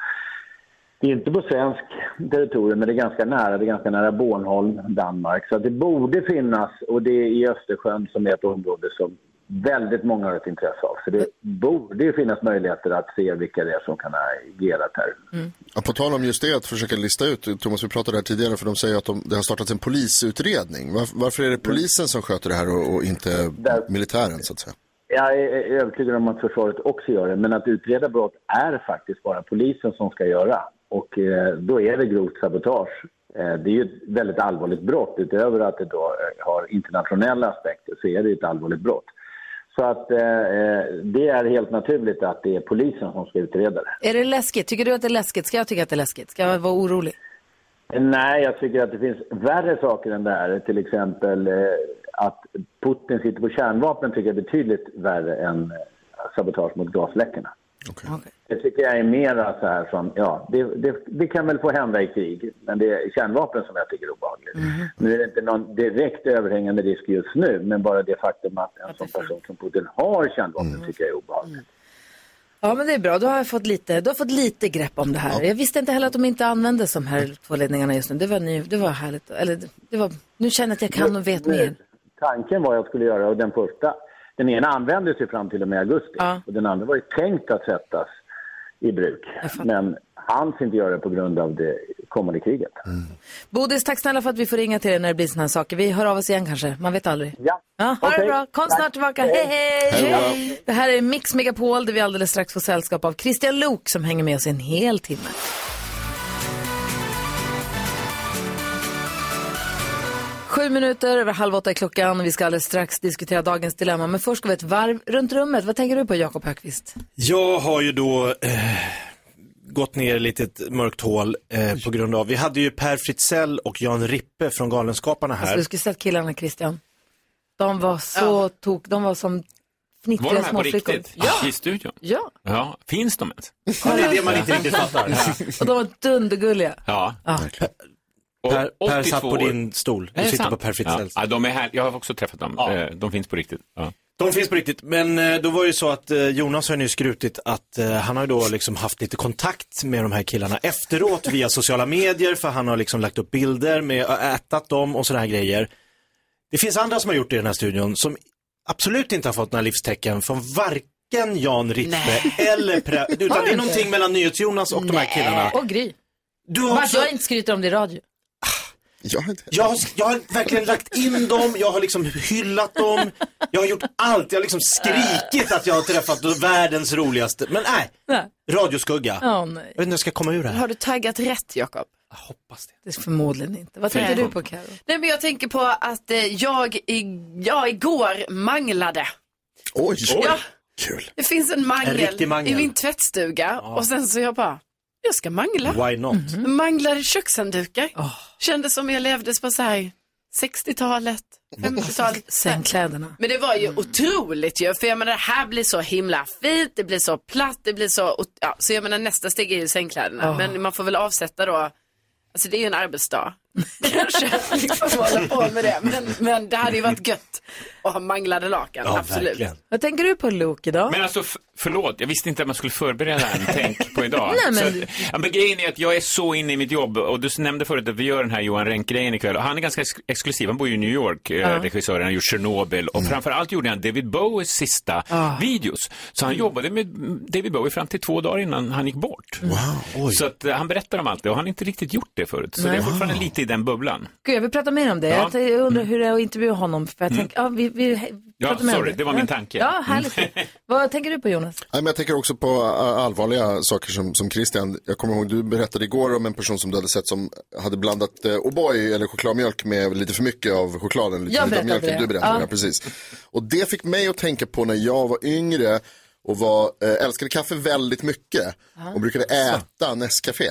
det är inte på svensk territorium, men det är ganska nära. Det är ganska nära Bornholm, Danmark. Så det borde finnas, och det är i Östersjön som är ett område som väldigt många har ett intresse av. Så det borde ju finnas möjligheter att se vilka det är som kan ha agerat här. Ja, på tal om just det, att försöka lista ut, Thomas vi pratade här tidigare, för de säger att de, det har startats en polisutredning. Var, varför är det polisen som sköter det här och, och inte militären så att säga? Jag är övertygad om att försvaret också gör det, men att utreda brott är faktiskt bara polisen som ska göra. Och eh, då är det grovt sabotage. Eh, det är ju ett väldigt allvarligt brott. Utöver att det då eh, har internationella aspekter så är det ett allvarligt brott. Så att eh, det är helt naturligt att det är polisen som ska utreda det. Är det läskigt? Tycker du att det är läskigt? Ska jag tycka att det är läskigt? Ska jag vara orolig? Nej, jag tycker att det finns värre saker än det här. Till exempel eh, att Putin sitter på kärnvapen tycker jag är betydligt värre än eh, sabotage mot gasläckorna. Det tycker jag är mera så här som, ja, det, det, det kan väl få hända i krig, men det är kärnvapen som jag tycker är obehagligt. Nu är det inte någon direkt överhängande risk just nu, men bara det faktum att en sån person som Putin har kärnvapen tycker jag är obehagligt. Ja, men det är bra. Då har jag fått lite, du har fått lite grepp om det här. Jag visste inte heller att de inte användes de här två ledningarna just nu. Det var, ny, det var härligt. Eller, det var, nu känner jag att jag kan och vet mer. Tanken var jag skulle göra, och den första, den ena användes ju fram till och med augusti och den andra var ju tänkt att sättas i bruk. Men han inte göra det på grund av det kommande kriget. Bodis, tack snälla för att vi får ringa till dig när det blir såna här saker. Vi hör av oss igen kanske, man vet aldrig. Ja. ha det Okej. bra. Kom snart tillbaka. Hej, hej! Hej då. Det här är Mix Megapol där vi alldeles strax får sällskap av Christian Lok som hänger med oss en hel timme. Sju minuter över halv åtta är klockan vi ska alldeles strax diskutera dagens dilemma. Men först ska vi ett varv runt rummet. Vad tänker du på Jakob Högqvist? Jag har ju då eh, gått ner i ett litet mörkt hål eh, på grund av, vi hade ju Per Fritzell och Jan Rippe från Galenskaparna här. Alltså, du skulle sett killarna Christian. De var så tok, de var som Var fnittriga de här på småflickor. riktigt? Ja. I studion? Ja. Ja, finns de ens? Ja, det är det man inte riktigt fattar. [LAUGHS] Och de var dundergulliga. Ja. Ja. Per, per 82 satt på år. din stol. Du sitter sant? på Per Fritzells. Ja. ja, de är här. Jag har också träffat dem. Eh, De finns på riktigt. Ja. De finns på riktigt, men eh, då var det ju så att eh, Jonas har ju skrutit att han har ju då liksom haft lite kontakt med de här killarna efteråt via sociala medier för han har liksom lagt upp bilder med ätat dem och sådana här grejer. Det finns andra som har gjort det i den här studion som absolut inte har fått några livstecken från varken Jan Rippe [LAUGHS] eller Pre- utan det är någonting mellan NyhetsJonas och de här killarna. Och Gry. Du har också- jag inte skryter om det i radio? Jag, har, jag har verkligen lagt in dem, jag har liksom hyllat dem, jag har gjort allt, jag har liksom skrikit att jag har träffat världens roligaste, men nej, Nej. radioskugga. Ja, nej. Jag vet inte hur jag ska komma ur det här. Har du taggat rätt, Jakob? Det är förmodligen inte. Vad tänker du på Karo? Nej, men jag tänker på att eh, jag, i, ja, igår manglade. Oj, Ja, kul. det finns en En mangel, riktig mangel. i min tvättstuga och sen så jag bara, jag ska mangla. Why not? Manglade kökshanddukar. Kändes som jag levde på så här 60-talet, 50-talet. Sängkläderna. Men det var ju otroligt ju, för jag menar det här blir så himla fint, det blir så platt, det blir så, ja, så jag menar nästa steg är ju sängkläderna. Oh. Men man får väl avsätta då, alltså det är ju en arbetsdag. Kanske liksom hålla på med det, men, men det hade ju varit gött att ha manglade lakan, absolut. Vad tänker du på Luke idag? Men alltså, f- förlåt, jag visste inte att man skulle förbereda en [LAUGHS] tänk på idag. Nej, men- Så att, ja, men grejen är att jag är så inne i mitt jobb och du nämnde förut att vi gör den här Johan Renck-grejen ikväll och han är ganska ex- exklusiv, han bor ju i New York, eh, Ja. regissören, han har gjort Chernobyl och framförallt gjorde han David Bowies sista Ah. videos. Så han jobbade med David Bowie fram till två dagar innan han gick bort. Så att, eh, han berättar om allt det och han har inte riktigt gjort det förut. Så det är fortfarande lite i den bubblan. Gud, jag vill prata mer om det. Ja. Jag undrar hur det är att intervjua honom. För jag tänker, ja, vi, vi Ja, pratar mer om sorry, det var min tanke. Ja, härligt. [LAUGHS] Vad tänker du på Jonas? Nej, men jag tänker också på äh, allvarliga saker som, som Christian. Jag kommer ihåg, du berättade igår om en person som du hade sett som hade blandat eh, O'boy eller chokladmjölk med lite för mycket av chokladen. Lite Jag berättade mjölken. det. Du berättade Ja. det, precis. Och det fick mig att tänka på när jag var yngre och var, eh, älskade kaffe väldigt mycket och brukade äta Nescafé.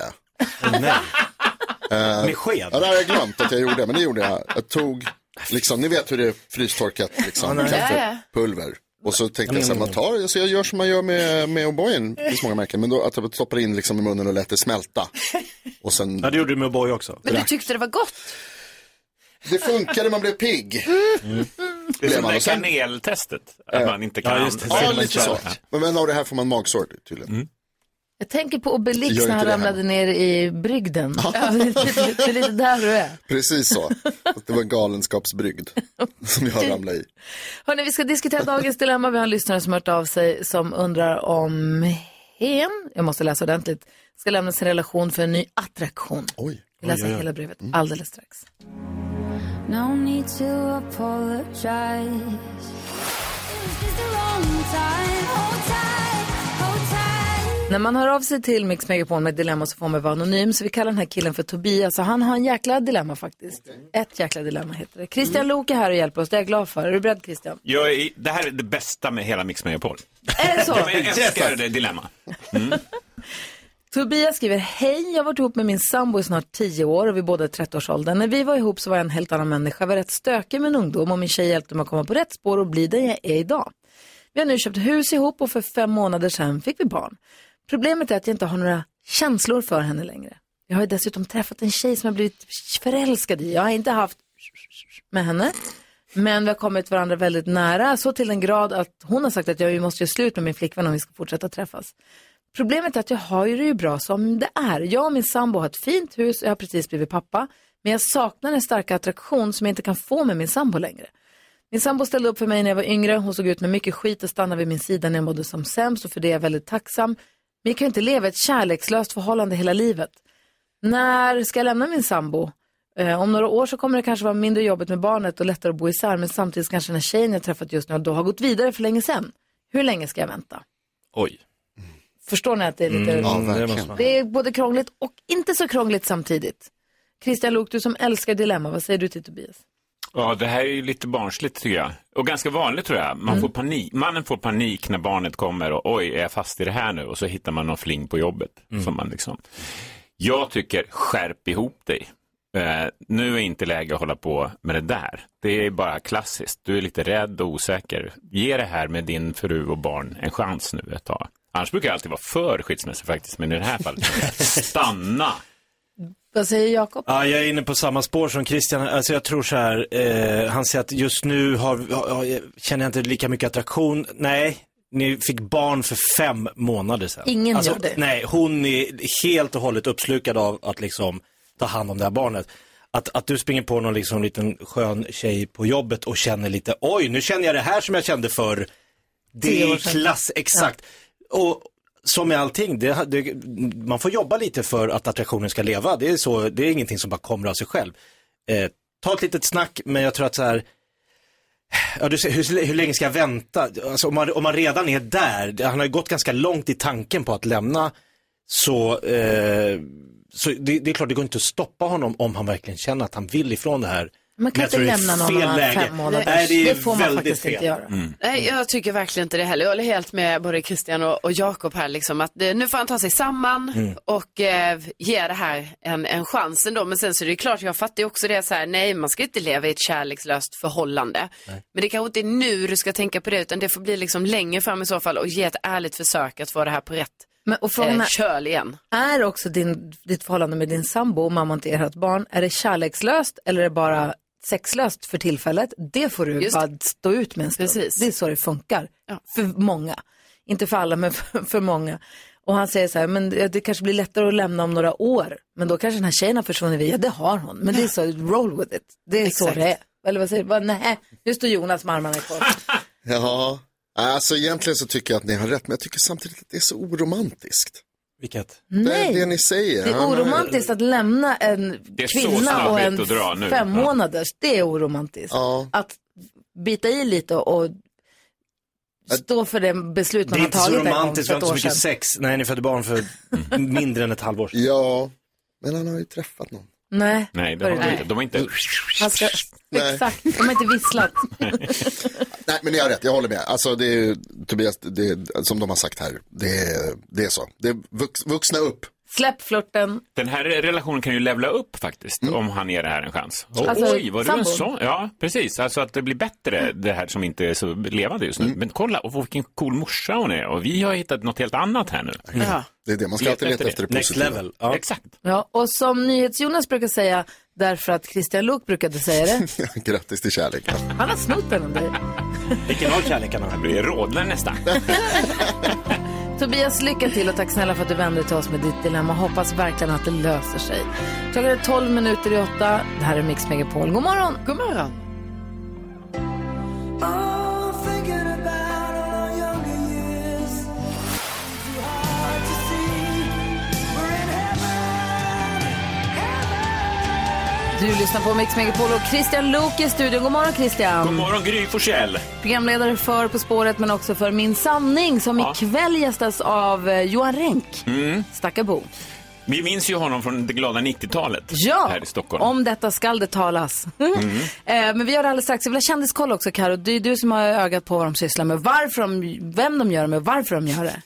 Eh, Med sked? Ja, det har jag glömt att jag gjorde, men det gjorde jag. Jag tog, liksom, ni vet hur det är frystorkat, liksom, kaffepulver. Och så tänkte jag så här, man tar, så jag gör som man gör med, med O'boyen, det finns många märken, men då att jag stoppar in liksom i munnen och lät det smälta. Och sen, Ja, det gjorde du med O'boy också. Men du tyckte det var gott? det funkade, man blev pigg. Det är som det kaneltestet, att Eh, man inte kan. ja, just det. Ja, lite så. Men, av det här får man magsår tydligen. Jag tänker på Obelix när han ramlade ner i brygden. det, är, det är lite där du är. Precis så. Det var en galenskapsbrygd som jag [LAUGHS] ramlade i. Hörrni, vi ska diskutera dagens dilemma. Vi har en lyssnare som hört av sig som undrar om hen, jag måste läsa ordentligt, ska lämna sin relation för en ny attraktion. Oj. Vi läser Oj, oj, oj. hela brevet alldeles strax. No need to apologize. När man hör av sig till Mix Megapol med ett dilemma så får man vara anonym. Så vi kallar den här killen för Tobias. Och han har en jäkla dilemma faktiskt. Ett jäkla dilemma heter det. Christian Lok är här och hjälper oss. Det är jag glad för. Är du beredd Christian? Jag är, det här är det bästa med hela Mix Megapol. Är det så? Jag älskar det dilemma. [LAUGHS] Tobias skriver, hej, jag har varit ihop med min sambo i snart 10 år och vi båda är 30-årsåldern. När vi var ihop så var jag en helt annan människa. Jag var rätt stökig med en ungdom och min tjej hjälpte mig att komma på rätt spår och bli den jag är idag. Vi har nu köpt hus ihop och för fem månader sedan fick vi barn. Problemet är att jag inte har några känslor för henne längre. Jag har ju dessutom träffat en tjej som jag blivit förälskad i. Jag har inte haft med henne. Men vi har kommit varandra väldigt nära, så till den grad att hon har sagt att jag måste göra slut med min flickvän om vi ska fortsätta träffas. Problemet är att jag har ju det ju bra som det är. Jag och min sambo har ett fint hus och jag har precis blivit pappa. Men jag saknar en stark attraktion som jag inte kan få med min sambo längre. Min sambo ställde upp för mig när jag var yngre. Hon såg ut med mycket skit och stannade vid min sida när jag mådde som sämst och för det är jag väldigt tacksam. Men jag kan ju inte leva ett kärlekslöst förhållande hela livet. När ska jag lämna min sambo? Eh, om några år så kommer det kanske vara mindre jobbigt med barnet och lättare att bo isär. Men samtidigt kanske den här tjejen jag träffat just nu då har gått vidare för länge sedan. Hur länge ska jag vänta? Oj. Förstår ni att det är lite... Mm, ja, det är både krångligt och inte så krångligt samtidigt. Christian Luuk, du som älskar dilemma, vad säger du till Tobias? Ja, det här är ju lite barnsligt tycker jag. Och ganska vanligt tror jag. Man får panik. Mannen får panik när barnet kommer och oj, är jag fast i det här nu? Och så hittar man någon fling på jobbet. Som man liksom... Jag tycker, skärp ihop dig. Eh, nu är inte läge att hålla på med det där. Det är bara klassiskt. Du är lite rädd och osäker. Ge det här med din fru och barn en chans nu ett tag. Annars brukar jag alltid vara för skilsmässa faktiskt, men i det här fallet, [LAUGHS] stanna. Vad säger Jakob? Ja, jag är inne på samma spår som Christian. Alltså jag tror så här, eh, han säger att just nu har, har, känner jag inte lika mycket attraktion. Nej, ni fick barn för fem månader sedan. Ingen alltså, gör det. Nej, hon är helt och hållet uppslukad av att liksom ta hand om det här barnet. Att, att du springer på någon liksom liten skön tjej på jobbet och känner lite, oj, nu känner jag det här som jag kände för det är klass, exakt. Och som med allting, det, det, man får jobba lite för att attraktionen ska leva. Det är, så, det är ingenting som bara kommer av sig själv. Eh, ta ett litet snack, men jag tror att så här, ja, du, hur, hur länge ska jag vänta? Alltså, om, man, om man redan är där, han har ju gått ganska långt i tanken på att lämna, så, eh, så det, det är klart det går inte att stoppa honom om han verkligen känner att han vill ifrån det här. Man kan inte det lämna någon läge. fem månader. Nej, det, är Det får man faktiskt fel. inte göra. Nej, jag tycker verkligen inte det heller. Jag håller helt med både Christian och, och Jakob här, liksom, att eh, nu får han ta sig samman Mm. och eh, ge det här en, en chans ändå. Men sen så är det klart, jag fattar ju också det så här, nej, man ska inte leva i ett kärlekslöst förhållande. Men det kanske inte är nu du ska tänka på det, utan det får bli liksom längre fram i så fall och ge ett ärligt försök att få det här på rätt Men, och frågan eh, är- köl igen. Är också din, ditt förhållande med din sambo och mamman till ert barn, är det kärlekslöst eller är det bara sexlöst för tillfället? Det får du Just bara stå ut med en stund. Det är så det funkar. För många. Inte för alla, men för, för många. Och han säger så här, men det kanske blir lättare att lämna om några år. Men då kanske den här tjejen har försvunnit vid. Ja, det har hon. Men det är så, roll with it. Det är så Exakt. det är. Eller vad säger du? Nej, nu står Jonas med armarna i kors. [LAUGHS] Ja, alltså egentligen så tycker jag att ni har rätt, men jag tycker samtidigt att det är så oromantiskt. Vilket? Nej. Det, det ni säger. Det är oromantiskt att lämna en Det är så kvinna och en nu. fem Ja. månaders. Det är oromantiskt. Att bita i lite och stå för det beslut Det man är har inte så tagit en gång romantiskt, vi för har inte så mycket sex. Nej, ni födde barn för mindre än ett halvår sedan. Ja, men han har ju träffat någon. Nej, Nej, det har de inte. De har inte... Han ska, Nej. exakt, de har inte visslat. [LAUGHS] Nej, men ni har rätt, jag håller med. Alltså det är, Tobias, det är, som de har sagt här, det är, det är så. Det är vux, vuxna upp. Släpp flörten. Den här relationen kan ju levla upp faktiskt om han ger det här en chans. Och, Alltså, oj, var du en sån? Ja, precis. Alltså att det blir bättre, det här som inte är så levande just nu. Men kolla, och vilken cool morsa hon är. Och vi har hittat något helt annat här nu. Ja. Det är det, man ska alltid leta efter det Next positiva. level. Ja. Exakt. Ja, och som NyhetsJonas brukar säga, därför att Christian Luuk brukade säga det, [LAUGHS] Grattis till kärleken. han har snott den av dig. Vilken av kärlekarna? Det blir rådlen nästan. [LAUGHS] Tobias, lycka till och tack snälla för att du vände dig till oss med ditt dilemma. Hoppas verkligen att det löser sig. Klockan är 12 minuter i åtta. Det här är Mix Megapol. God morgon! God morgon! Du lyssnar på Mix Megapol och Christian Luuk i studion. God morgon Christian! God morgon Gry Forssell. Programledare för På spåret men också för Min sanning som Ja. ikväll gästas av eh, Johan Renck, Mm. Stackarbo. Vi minns ju honom från det glada 90-talet Ja, här i Stockholm. om detta skall det talas. Mm. [LAUGHS] Eh, Men vi gör det alldeles strax. Jag vill ha kändiskoll också, Karo. Det är du som har ögat på vad de sysslar med. Varför de, vem de gör det med och varför de gör det.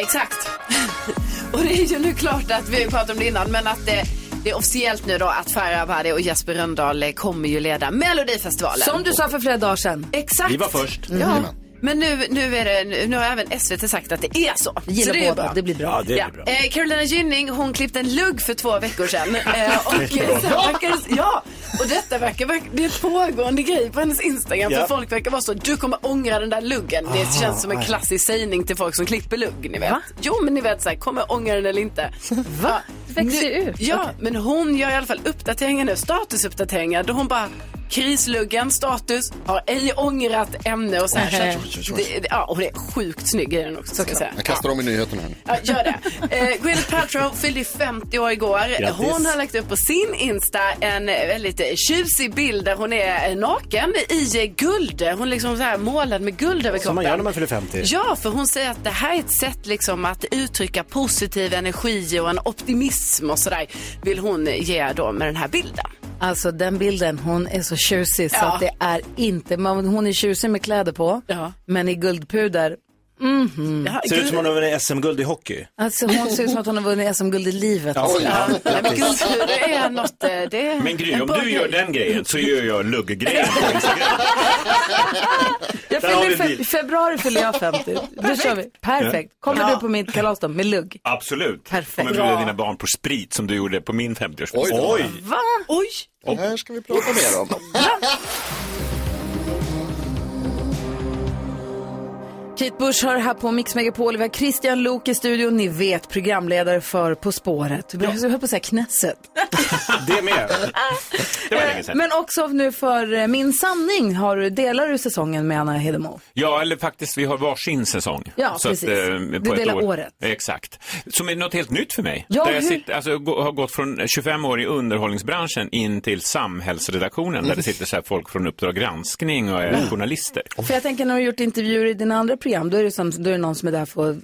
Exakt. [LAUGHS] och det är ju nu klart att, vi har pratat om det innan, men att det, det är officiellt nu då att Farah Abadi och Jesper Rönndahl kommer ju leda Melodifestivalen. Som du sa för flera dagar sedan. Exakt. Vi var först. Ja. Men nu, nu, är det, nu har även SVT sagt att det är så. Vi gillar så det är båda. bra. Det blir bra. Ja, det blir bra. Eh, Carolina Gynning, hon klippte en lugg för två veckor sedan. [LAUGHS] Eh, och, verkar, ja, och detta verkar, verkar, det är ett pågående grej på hennes Instagram. Ja. För folk verkar vara så, du kommer ångra den där luggen. Det Aha, känns som en aj. klassisk sägning till folk som klipper lugg, ni vet. Jo, men ni vet så här, kommer jag ångra den eller inte? [LAUGHS] Va? Det växer nu, ut. Ja, Okej. men hon gör i alla fall uppdateringar nu, statusuppdateringar, då hon bara Krisluggen, status, har ej ångrat ämne och så här. Så att det, det- ja, och det är sjukt snygg i den också. Ska jag säga. Jag kastar dem i nyheterna här. Ja, gör det. Eh, Gwyneth Paltrow fyllde ju 50 år igår. Grattis. Hon har lagt upp på sin Insta en väldigt tjusig bild där hon är naken i guld. Hon är liksom så här målad med guld över kroppen. Som man gör när man fyller 50. Ja, för hon säger att det här är ett sätt liksom att uttrycka positiv energi och en optimism och sådär vill hon ge då med den här bilden. Alltså den bilden, hon är så tjusig så Ja. att det är inte, man, hon är tjusig med kläder på, men i guldpuder, mhm. Ser ut som hon har vunnit SM-guld i hockey. Alltså hon ser ut som att hon har vunnit SM-guld i livet. Ja, oj. Ja, Ja, men är något, eh, det är Men Gry, om du gör den grejen så gör jag lugggrejen på Instagram. [LAUGHS] Jag fyller, i fe- deal. februari fyller jag 50. Då kör vi. Perfekt. Kommer Ja. du på mitt kalas då med lugg? Absolut. Perfekt. Kommer bjuda dina barn på sprit som du gjorde på min 50-årsfest. Oj då. Va? Oj! Det här ska vi prata mer om. Kate Bush har här på Mix Megapol. Vi har Christian Luuk i studion. Ni vet, programledare för På spåret. Jag höll på att säga Knesset. [LAUGHS] Det med. Det var länge sedan. Men också nu för eh, Min sanning har du, delar du säsongen med Anna Hedemo. Ja, eller faktiskt, vi har varsin säsong. Ja, precis. eh, Du på ett delar år. året. Exakt. Som är något helt nytt för mig. Ja, Där jag hur- sitter, alltså, gå- har gått från 25 år i underhållningsbranschen in till samhällsredaktionen där det sitter så här folk från Uppdrag granskning och är journalister. För jag tänker när du har gjort intervjuer i dina andra program, då är det, som, då är det någon som är där för att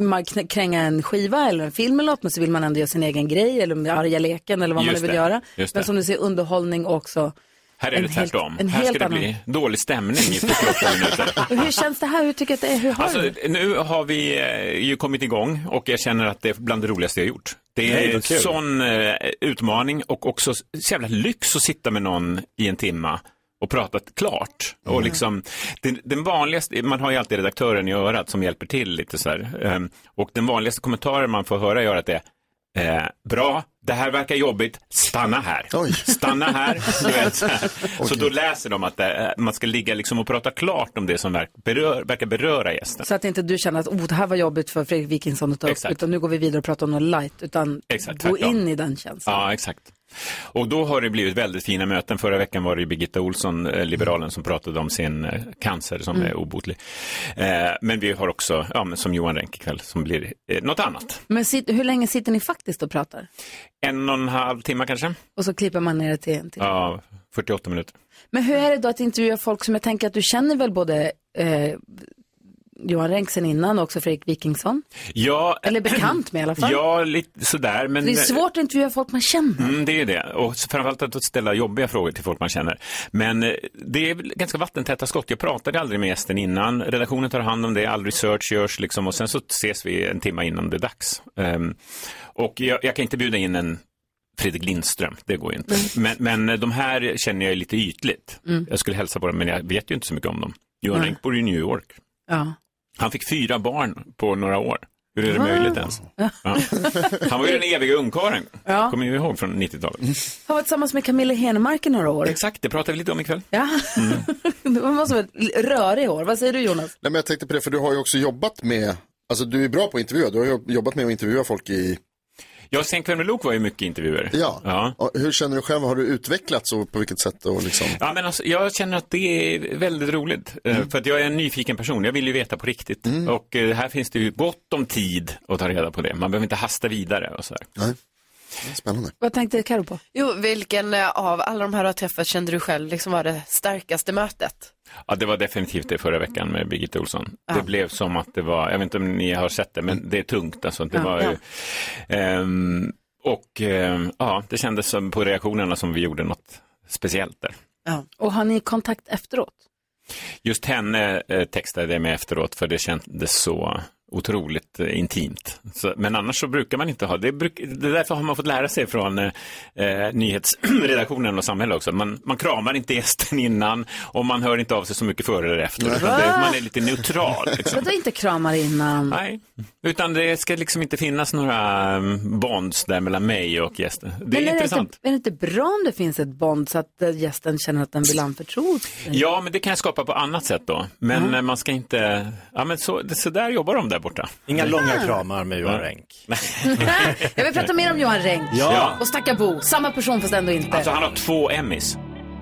man kränga en skiva eller en film eller något, men så vill man ändå göra sin egen grej eller med arga leken eller vad man Just nu vill det, göra. just Men som du ser underhållning också. Här är En det tvärtom. här ska det annan- bli dålig stämning i 48 minuter. [LAUGHS] Hur känns det här? Hur tycker du att det är? Hur har Alltså, du? nu har vi eh, ju kommit igång och jag känner att det är bland det roligaste jag har gjort. Det är en sån eh, utmaning och också så jävla lyx att sitta med någon i en timma och prata klart. Och liksom, den, den vanligaste, man har ju alltid redaktören i örat som hjälper till lite så här. Ehm, och den vanligaste kommentaren man får höra i örat är Eh, bra, det här verkar jobbigt, stanna här. Stanna här. [LAUGHS] Du vet, så här. Så då läser de att eh, man ska ligga liksom och prata klart om det som verk, berör, verkar beröra gästen. Så att inte du känner att oh, det här var jobbigt för Fredrik Wikingsson att ta upp, Exakt. utan nu går vi vidare och pratar om något light, utan Exakt, gå tvärtom. in i den känslan. Ja, exakt. Och då har det blivit väldigt fina möten. Förra veckan var det Birgitta Olsson, eh, liberalen, som pratade om sin eh, cancer som Mm. är obotlig. Eh, men vi har också, ja, men som Johan Renck ikväll, som blir något annat. Men hur länge sitter ni faktiskt och pratar? En och en halv timme kanske? Och så klipper man ner det till en till. Ja, 48 minuter. Men hur är det då att intervjua folk som jag tänker att du känner väl både eh, Johan Renck sen innan och också Fredrik Wikingsson? Ja, Eller bekant med i alla fall. Ja, lite sådär. Men... det är svårt att intervjua folk man känner. Mm, det är det. Och framförallt att ställa jobbiga frågor till folk man känner. Men eh, det är ganska vattentäta skott. Jag pratade aldrig med gästen innan. Redaktionen tar hand om det, all research görs liksom och sen så ses vi en timme innan det är dags. Ehm, och jag, jag kan inte bjuda in en Fredrik Lindström, det går ju inte. Men, men de här känner jag lite ytligt. Mm. Jag skulle hälsa på dem, men jag vet ju inte så mycket om dem. Johan. Renck bor i New York. Ja. Han fick fyra barn på några år. Hur är det möjligt ens? Ja. Han var ju den eviga ungkarlen. Ja. Kommer ni ihåg från 90-talet? Jag var tillsammans med Camilla Henemark i några år. Exakt, det pratar vi lite om ikväll. Ja, [LAUGHS] det måste vara ett rörig år. Vad säger du Jonas? Nej, men jag tänkte på det, för du har ju också jobbat med, alltså du är bra på att intervjua, du har jobbat med att intervjua folk i... Ja, Sen kväll med Lok var ju mycket intervjuer. Ja. ja. Och Hur känner du själv, har du utvecklats och på vilket sätt? Och liksom... Ja, men alltså, jag känner att det är väldigt roligt. eh, För att jag är en nyfiken person. Jag vill ju veta på riktigt. Och eh, här finns det ju gott om tid att ta reda på det. Man behöver inte hasta vidare och så här. Nej. Spännande. Vad tänkte Karo på? Jo, vilken eh, av alla de här du har träffat kände du själv liksom var det starkaste mötet? Ja, det var definitivt det förra veckan med Birgitta Olsson. Ja. Det blev som att det var, jag vet inte om ni har sett det, men det är tungt alltså. Det Ja, var ju, ehm, och ehm, ja, det kändes som på reaktionerna som vi gjorde något speciellt där. Och har ni kontakt efteråt? Just henne eh, textade jag med efteråt för det kändes så otroligt eh, intimt. Så, men annars så brukar man inte ha, det, bruk, det därför har man fått lära sig från eh, eh, nyhetsredaktionen och samhället också. Man, man kramar inte gästen innan och man hör inte av sig så mycket före eller efter. Det, man är lite neutral. Liksom. Vadå inte kramar innan? Nej, utan det ska liksom inte finnas några um, bonds där mellan mig och gästen. Det är Men är det, intressant. inte, är det inte bra om det finns ett bond så att eh, gästen känner att den vill anförtros? Ja, men det kan jag skapa på annat sätt då. Men Mm. man ska inte, ja men så, det- så där jobbar de där borta. Inga långa kramar med Johan Renck. [LAUGHS] Jag vill prata mer om Johan Renck Ja. och Stakabo. Samma person fast ändå inte. Alltså han har två Emmys.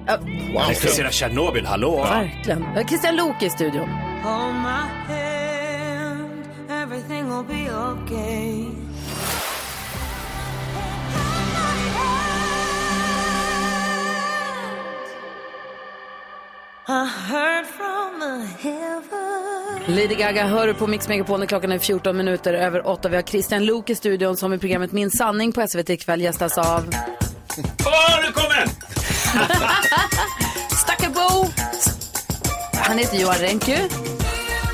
Ja, Wow. Recensera Tjernobyl, hallå? Verkligen. Ja, Christian Lok i studion. Hold my hand, everything will be okay. I heard from the heaven. Lady Gaga hör på Mix Megapol när klockan är 14 minuter över 8. Vi har Christian Lok i studion som i programmet Min sanning på SVT ikväll gästas av Åh, nu kommer den! [LAUGHS] Stackabo. Han heter Johan Renku.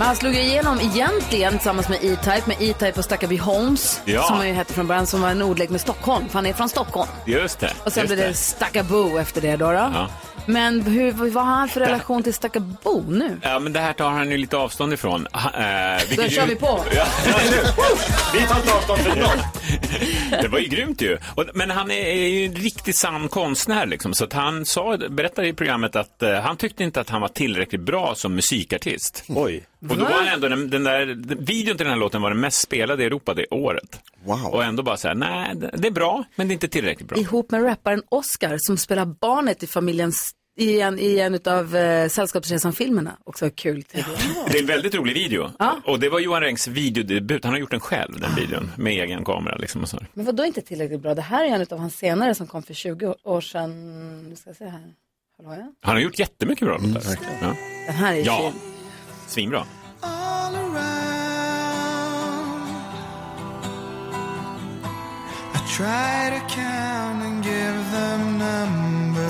Men han slog ju igenom egentligen tillsammans med E-Type, med E-Type och Stackarby Holmes, Ja. som han ju hette från början, som var en ordlek med Stockholm, för han är från Stockholm. Just det. Och sen blev det Stackabo efter det då. då. Ja. Men hur, vad har han för relation till Stackabo nu? Ja, men det här tar han ju lite avstånd ifrån. Ha, eh, Då kör ju- vi på. [LAUGHS] Ja. Vi tar inte avstånd från någon. Det var ju grymt ju. Och, men han är, är ju en riktigt sann konstnär liksom. Så att han sa, berättade i programmet att eh, han tyckte inte att han var tillräckligt bra som musikartist. Oj. Och då var han ändå, den, den där den, videon till den här låten var den mest spelade i Europa det året. Wow. Och ändå bara så här, nej, det- är bra, men det är inte tillräckligt bra. Ihop med rapparen Oscar som spelar barnet i familjens i en, i en av eh, Sällskapsresan-filmerna. Också kul. till Det är en väldigt rolig video. Ja. Och det var Johan Rengs videodebut. Han har gjort den själv, den videon, med egen kamera. Liksom och så. Men vad då inte tillräckligt bra? Det här är en av hans senare som kom för 20 år sedan. Nu ska jag se här. Hallå ja. Han har gjort jättemycket bra Mm, låtar. ja. Den här är ja, fin. svinbra.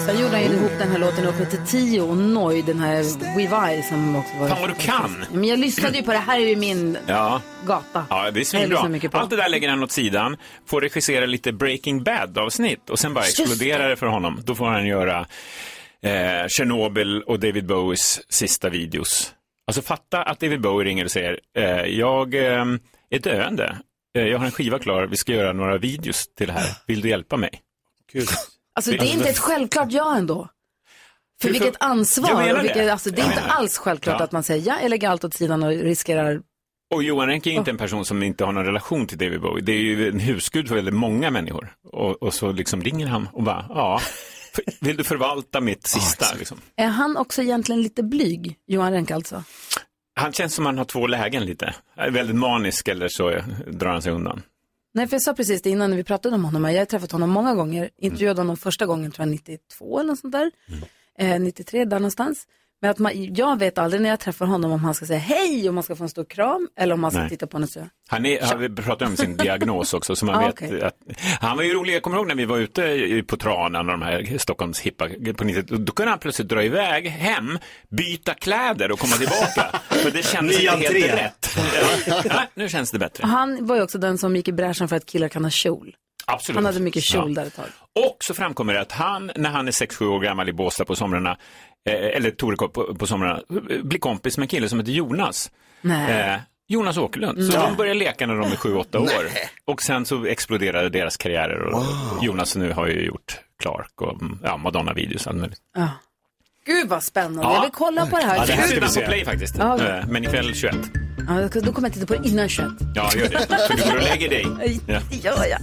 Sen gjorde han ju ihop den här låten upp till Tio och Noj, den här We Vi som också var... Fan vad du kan! Men jag lyssnade ju på det, här är ju min Ja. gata. Ja, det är svinbra. Allt det där lägger han åt sidan, får regissera lite Breaking Bad-avsnitt och sen bara exploderar det för honom. Då får han göra eh, Chernobyl och David Bowies sista videos. Alltså fatta att David Bowie ringer och säger, eh, jag eh, är döende, eh, jag har en skiva klar, vi ska göra några videos till det här, vill du hjälpa mig? Gud. Alltså det är inte ett självklart ja ändå. För Hur- vilket ansvar. Och vilket, det. alltså, det är Jag inte alls självklart Ja. att man säger ja, jag lägger allt åt sidan och riskerar Och Johan Renck är ju inte en person som inte har någon relation till David Bowie. Det är ju en husgud för väldigt många människor. Och, och så liksom ringer han och bara, ja, [LAUGHS] vill du förvalta mitt sista? liksom. Är han också egentligen lite blyg, Johan Renck alltså? Han känns som han har två lägen lite. Är väldigt manisk eller så drar han sig undan. Nej, för jag sa precis det innan när vi pratade om honom. Jag har träffat honom många gånger. Intervjuade honom första gången, tror jag, 92 eller något sånt där. Eh, 93, där någonstans. Men att man, jag vet aldrig när jag träffar honom om han ska säga hej, om man ska få en stor kram eller om han ska Nej. titta på något så. Han är, har vi pratat om sin [LAUGHS] diagnos också, så man Ah, vet okej. att, han var ju rolig, jag kommer ihåg när vi var ute på Tranan och de här Stockholms hippa på 90 då kunde han plötsligt dra iväg hem, byta kläder och komma tillbaka. För det kändes inte helt rätt. Ja. Nu känns det bättre. Han var ju också den som gick i bräschen för att killar kan ha kjol. Absolut. Han hade mycket kjol Ja. där ett tag. Och så framkommer det att han, när han är 6-7 år gammal i Båstad på somrarna, eller Torekov på, på somrarna, eh, blir kompis med en kille som heter Jonas. Nej. Eh, Jonas Åkerlund. Så Nej. de börjar leka när de är 7-8 år. Och sen så exploderade deras karriärer och Jonas nu har ju gjort Clark och mm, ja, Madonna-videos. och allt möjligt. Ja. Gud vad spännande. Ja. Jag vill kolla på det här. Ja, det här ska vi på play faktiskt. Okej. Eh, Men ikväll 21. Ja, då kommer jag titta på det innan 21. Ja, gör det. [LAUGHS] För du går och lägger dig. Ja. Det gör jag.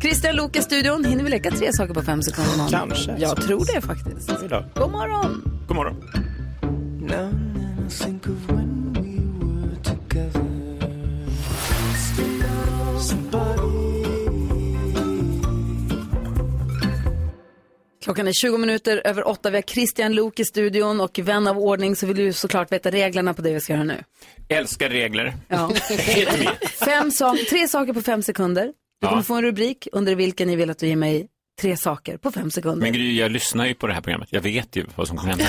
Christian Lok i studion. Hinner vi leka tre saker på fem sekunder? Kanske. Jag tror det faktiskt. God morgon. God morgon. Klockan är 20 minuter över åtta. Vi har Christian Lok i studion och vän av ordning så vill du såklart veta reglerna på det vi ska göra nu. Älskar regler. Ja. [LAUGHS] Fem sak, tre saker på fem sekunder. Du Ja. kommer få en rubrik under vilken ni vill att du ger mig tre saker på fem sekunder. Men Gry, jag lyssnar ju på det här programmet. Jag vet ju vad som kommer hända.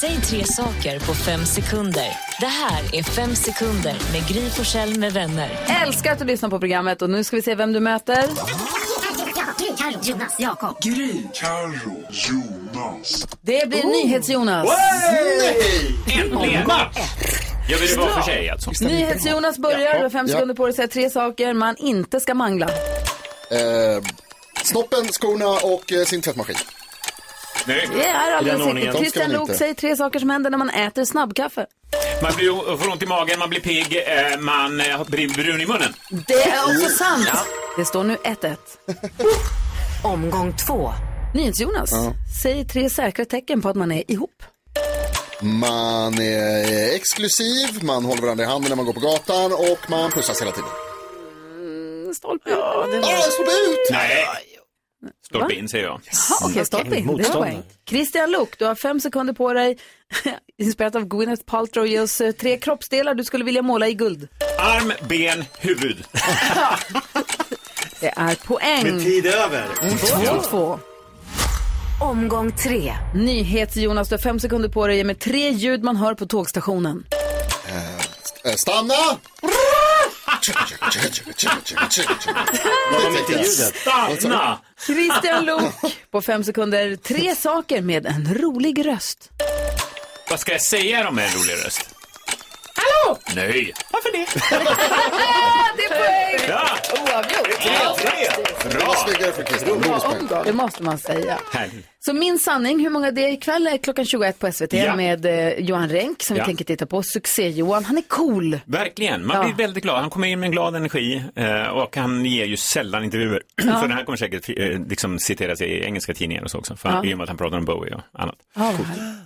Säg tre saker på fem sekunder. Det här är Fem sekunder med Gry Forssell med vänner. Älskar att du lyssnar på programmet och nu ska vi se vem du möter. Carro, Jonas, Jakob. Gry. Carro. Jonas. Det blir NyhetsJonas. Äntligen! Jag vill det vara för sig alltså. NyhetsJonas börjar. Du har fem sekunder på dig att säga tre saker man inte ska mangla. Eh, snoppen, skorna och eh, sin tvättmaskin. Det är alldeles ordningen. riktigt. De ska Christian man Lok inte. säger tre saker som händer när man äter snabbkaffe. Man blir, får ont i magen, man blir pigg, eh, man eh, blir brun i munnen. Det är också sant. Det står nu 1-1. [LAUGHS] Omgång två. NyhetsJonas, Ja. säg tre säkra tecken på att man är ihop. Man är exklusiv, man håller varandra i handen när man går på gatan och man pussas hela tiden. Stolpe ut. Ja, stolpe ut! Nej. Stolpe in säger jag. Jaha, okej, stolpe in. Det är poäng. Christian Luuk, du har fem sekunder på dig. [LAUGHS] Inspirerat av Gwyneth Paltrow, ge oss eh, tre kroppsdelar du skulle vilja måla i guld. Arm, ben, huvud. [LAUGHS] Det är poäng. Med tid över. 2-2. Omgång tre. NyhetsJonas, du har fem sekunder på dig med tre ljud man hör på tågstationen. Eh, Stanna! Vad var i ljudet? Stanna! Christian Luuk, på fem sekunder, tre saker med en rolig röst. Vad ska jag säga med en rolig röst? Hallå! Nej. Varför det? [LAUGHS] det är poäng! Ja. Oavgjort. Bra. Det måste man säga. Härligt. Så min sanning, hur många det är ikväll är klockan 21 på SVT Ja. med eh, Johan Renck som Ja. vi tänker titta på. Succé-Johan, han är cool. Verkligen, man Ja. blir väldigt glad. Han kommer in med en glad energi eh, och han ger ju sällan intervjuer. [CLEARS THROAT] Så den här kommer säkert eh, liksom citeras i engelska tidningar och så också, för, Ja. i och med att han pratar om Bowie och annat. Ja,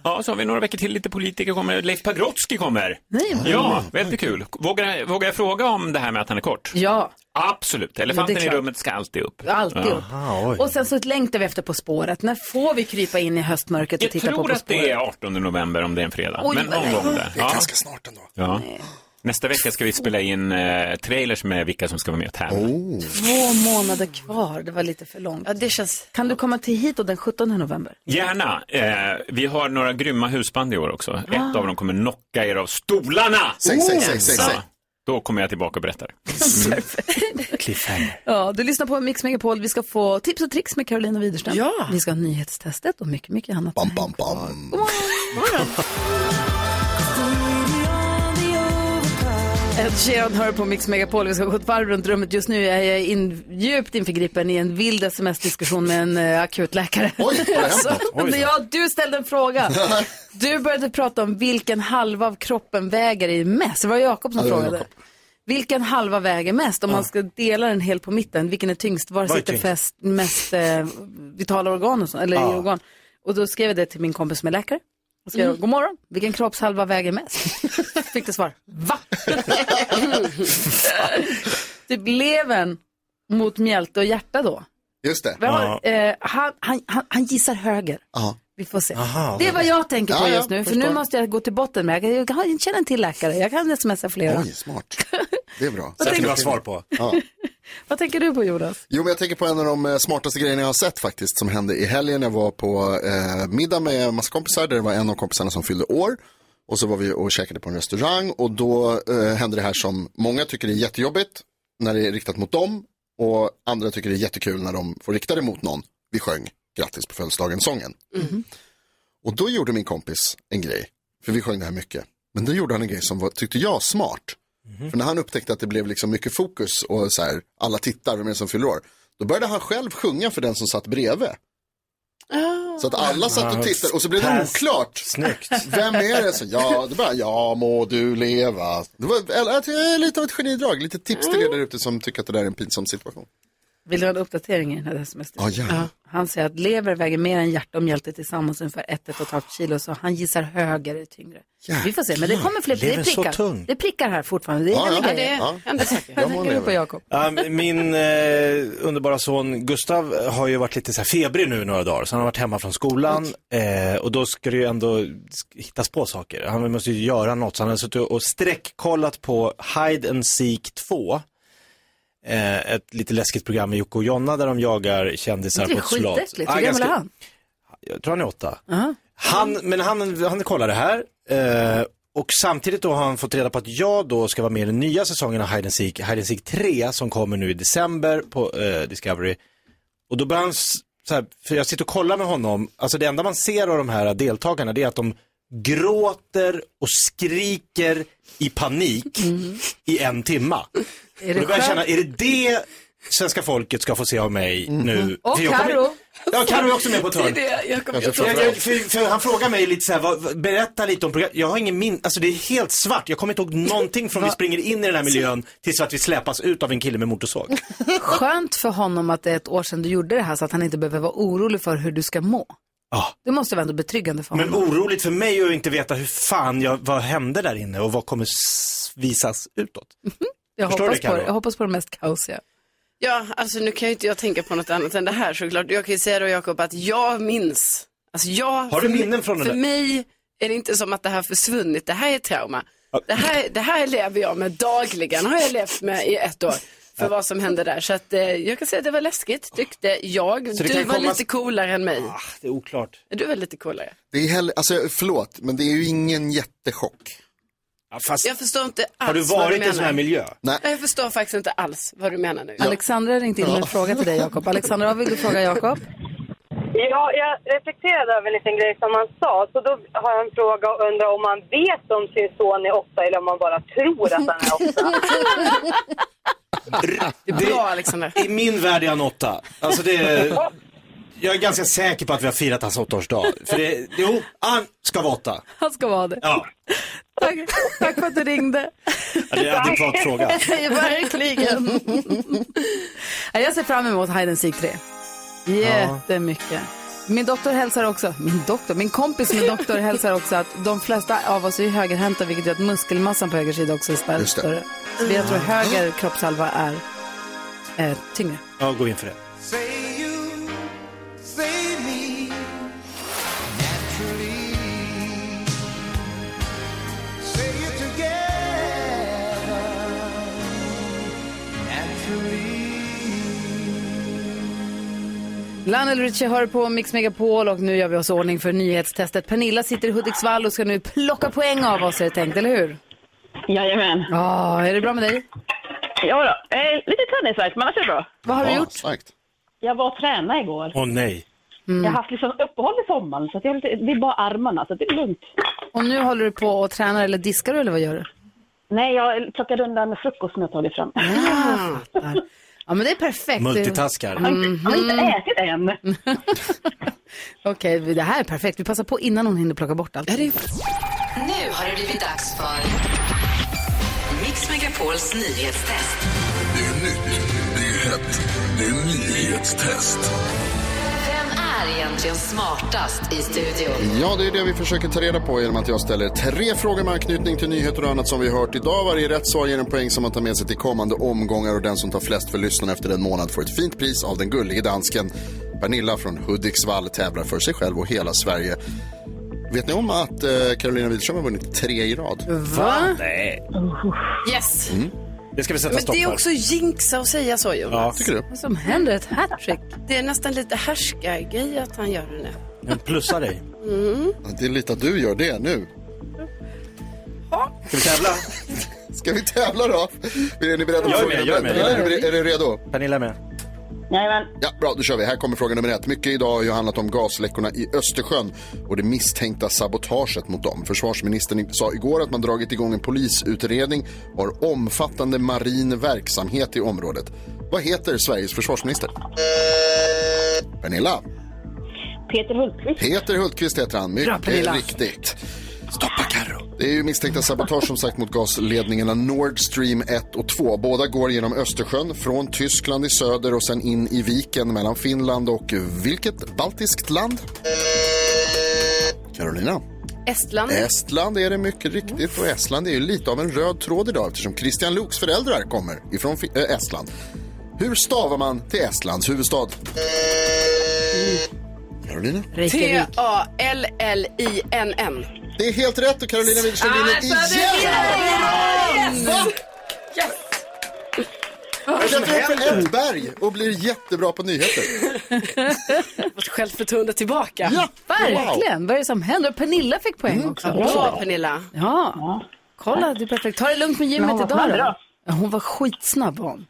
Ja, så har vi några veckor till, lite politiker kommer. Leif Pagrotsky kommer. Nej, ja, väldigt kul. Vågar, vågar jag fråga om det här med att han är kort? Ja, Absolut, elefanten i rummet ska alltid upp. alltid upp. Och sen så längtar vi efter På spåret. När får vi krypa in i höstmörkret och Jag titta på tror På att det spåret? är 18 november om det är en fredag. Oj, Men någon gång där. Det är ganska snart ändå. Ja. Nästa vecka ska vi spela in eh, trailers med vilka som ska vara med och tävla. Oh. Två månader kvar, det var lite för långt. Ja, det känns... Kan du komma till hit då den 17 november? Gärna. Eh, vi har några grymma husband i år också. Ah. Ett av dem kommer knocka er av stolarna. Säg, säg, säg, säg, säg. Då kommer jag tillbaka och berättar. Cliffhanger. Ja, du lyssnar på Mix Megapol. Vi ska få tips och tricks med Carolina Widerström. Ja. Vi ska ha nyhetstestet och mycket, mycket annat. Bam, bam, bam. Ed Sheeran hör på Mix Megapol. Vi ska gå ett varv runt rummet. Just nu är jag in, djupt införgripen i en vild sms-diskussion med en uh, akutläkare. Oj, hänt [LAUGHS] Alltså? Oj ja, du ställde en fråga. [LAUGHS] Du började prata om vilken halva av kroppen väger i mest. Det var Jakob som Ja, var frågade. Jakob. Vilken halva väger mest? Om man ska dela den helt på mitten, vilken är tyngst? Var Vad sitter tyngst? fäst, mest eh, vitala organ och så, eller Ja. organ? Och då skrev jag det till min kompis som är läkare. Och skrev, Mm. god morgon, vilken kroppshalva väger mest? [LAUGHS] Fick till svar, va? typ levern mot mjälte och hjärta då. Just det. Vi har, eh, han, han, han, han gissar höger. Ja. Vi får se. Aha, det är vad jag tänker på Ja, ja, just nu. För förstår. nu måste jag gå till botten med. Jag, kan- jag känner en till läkare. Jag kan smsa flera. Oj, smart. Det är bra. Det ska du ha svar på. Ja. [LAUGHS] Vad tänker du på Jonas? Jo, men jag tänker på en av de eh, smartaste grejerna jag har sett faktiskt som hände i helgen. Jag var på eh, middag med en massa kompisar där det var en av kompisarna som fyllde år. Och så var vi och käkade på en restaurang och då eh, hände det här som många tycker är jättejobbigt när det är riktat mot dem och andra tycker det är jättekul när de får rikta det mot någon. Vi sjöng grattis på födelsedagen-sången. Och då gjorde min kompis en grej, för vi sjöng det här mycket. Men då gjorde han en grej som var, tyckte jag, smart. För när han upptäckte att det blev liksom mycket fokus och så här, alla tittar, vem är det som fyller år? Då började han själv sjunga för den som satt bredvid. Så att alla satt och tittade och så blev det Pass. oklart. Snyggt. [LAUGHS] Vem är det som, ja, det bara, ja må du leva. Det var eller, lite av ett genidrag, lite tips till er där ute som tycker att det där är en pinsam situation. Vill du ha en uppdatering i den här sms Ja, gärna. Han säger att lever väger mer än hjärta och mjälte tillsammans ungefär 1-1,5 kilo. Så han gissar höger är tyngre. Vi får se, men det kommer fler. Det prickar. tung. Det prickar här fortfarande. Det är Ja, ja, ja. grejer. Ja. Vad tänker du på Jakob? Ja, min eh, underbara son Gustav har ju varit lite så här febrig nu några dagar, så han har varit hemma från skolan eh, och då ska det ju ändå hittas på saker. Han måste ju göra något, så han har suttit och sträckkollat på Hide and Seek 2. Eh, ett lite läskigt program med Jocke och Jonna där de jagar kändisar Det på är ett slott. skitäckligt. Ja, Hur gammal är han? Jag tror han är åtta. Aha. Han, men han, han kollar det här. Eh, och samtidigt då har han fått reda på att jag då ska vara med i den nya säsongen av Hide and Seek, Hide and Seek 3 som kommer nu i december på eh, Discovery. Och då börjar han, så här, för jag sitter och kollar med honom, alltså det enda man ser av de här deltagarna det är att de gråter och skriker i panik i en timma. Är Och det då börjar känna, är det det svenska folket ska få se av mig nu? Och För jag kommer- Karo. Ja, Carro är också med på ett [LAUGHS] hörn. Det är det, Jakob, jag Jag, tror jag, för, för han frågar mig lite så här, vad, berätta lite om programmet. Jag har ingen min, alltså det är helt svart. Jag kommer inte ihåg någonting från vi springer in i den här miljön tills att vi släpas ut av en kille med motorsåg. [LAUGHS] Skönt för honom att det är ett år sedan du gjorde det här så att han inte behöver vara orolig för hur du ska må. Ja. Det måste vara ändå betryggande för Men honom. oroligt för mig att inte veta hur fan jag, vad hände där inne och vad kommer visas utåt. [LAUGHS] Jag Förstår hoppas, du, på det. jag hoppas på det mest kaosiga. Ja, alltså nu kan ju inte jag tänka på något annat än det här såklart. Jag kan ju säga då Jakob att jag minns. Alltså jag, Har du för minnen mig- från den För där? mig är det inte som att det här har försvunnit. Det här är trauma. Det här, det här lever jag med dagligen. Har jag levt med i ett år. För vad som hände där. Så att eh, jag kan säga att det var läskigt tyckte jag. Så det Du var komma- lite coolare än mig. det är oklart. Du väl lite coolare? Det är heller, alltså förlåt, men det är ju ingen jättechock. Fast... Jag förstår inte alls Har du vad varit i menar. en sån här miljö? Nej. Jag förstår faktiskt inte alls vad du menar nu. Alexandra har ringt in med en fråga till dig Jakob. Alexandra, vad vill du fråga Jakob? Ja, jag reflekterade över en liten grej som han sa. Så då har jag en fråga och undrar om man vet om sin son är åtta eller om man bara tror att han är åtta. Det är bra Alexander. I min värld är han åtta. Alltså det är, jag är ganska säker på att vi har firat hans åttaårsdag. För det, jo, han ska vara åtta. Han ska vara det. Ja, Tack, tack för att du ringde. Ja, det är en adekvat fråga. [LAUGHS] Verkligen. Ja, Jag ser fram emot Hide and Seek 3. Jättemycket. Min doktor hälsar också, min doktor, min kompis som är doktor hälsar också att de flesta av oss är högerhänta vilket gör att muskelmassan på höger sida också är större. Så jag tror höger kroppshalva är eh, tyngre. Ja, gå in för det. Lionel Richie hör på Mix Megapol och nu gör vi oss ordning för nyhetstestet. Pernilla sitter i Hudiksvall och ska nu plocka poäng av oss är det tänkt, eller hur? Jajamän. Ja, är det bra med dig? Ja då. Eh, lite tennisvärk, men annars är det bra. Vad har du gjort? Jag var och tränade igår. Åh nej. Mm. Jag har haft liksom uppehåll i sommaren, så att jag har lite, det är bara armarna, så att det är lugnt. Och nu håller du på och tränar eller diskar du eller vad gör du? Nej, jag plockade undan frukost som jag tagit fram. Ah, fattar. Ja, men det är perfekt. Multitaskar. Har inte, jag har inte Mhm. ätit än. [LAUGHS] Okej, det här är perfekt. Vi passar på innan hon hinner plocka bort allt. Nu har det blivit dags för Mix Megapols nyhetstest. Det är nytt, det är hett, det är nyhetstest. Är egentligen smartast i studion? Ja, det är det vi försöker ta reda på genom att jag ställer tre frågor med anknytning till nyheter och annat som vi hört idag. Varje rätt svar ger en poäng som man tar med sig till kommande omgångar och den som tar flest för lyssnarna efter en månad får ett fint pris av den gullige dansken. Pernilla från Hudiksvall tävlar för sig själv och hela Sverige. Vet ni om att eh, Carolina Widerström har vunnit tre i rad? Va? Nej. Yes. Mm. Det ska vi sätta Men stopp det är för. också jinxa att säga så Jonas. Ja, tycker du? Vad som händer? Ett hattrick? Det är nästan lite härskargrej att han gör det nu. Men plussa dig. Mm. Ja, Det är lite att du gör det nu. Ska vi tävla? [LAUGHS] Ska vi tävla då? Är ni beredda Jag är med, jag är med. Är du- är du redo? Pernilla är med. Jajamän. Ja, bra, då kör vi. Här kommer fråga nummer ett. Mycket idag har ju handlat om gasläckorna i Östersjön och det misstänkta sabotaget mot dem. Försvarsministern sa igår att man dragit igång en polisutredning och har omfattande marin verksamhet i området. Vad heter Sveriges försvarsminister? Pernilla. Peter Hultqvist. Peter Hultqvist heter han. Bra, Mycket Pernilla. riktigt. Det är ju misstänkta sabotage som sagt mot gasledningarna Nord Stream 1 och 2. Båda går genom Östersjön från Tyskland i söder och sen in i viken mellan Finland och vilket baltiskt land? Carolina. Estland. Estland är det mycket riktigt och Estland är ju lite av en röd tråd idag eftersom Christian Luuks föräldrar kommer ifrån Fi- äh, Estland. Hur stavar man till Estlands huvudstad? Carolina? T-A-L-L-I-N-N. Det är helt rätt och Carolina Widerström vinner Alltså, det igen! Va? Vad Jag klättrar upp för ett berg och blir jättebra på nyheter. [LAUGHS] Vårt självförtroende tillbaka. Ja, Verkligen. Vad är det som händer? Pernilla fick poäng också. Bra Pernilla. Ja. Kolla, det är perfekt. Ta det lugnt med gymmet Ja, idag då. Ja, hon var skitsnabb hon.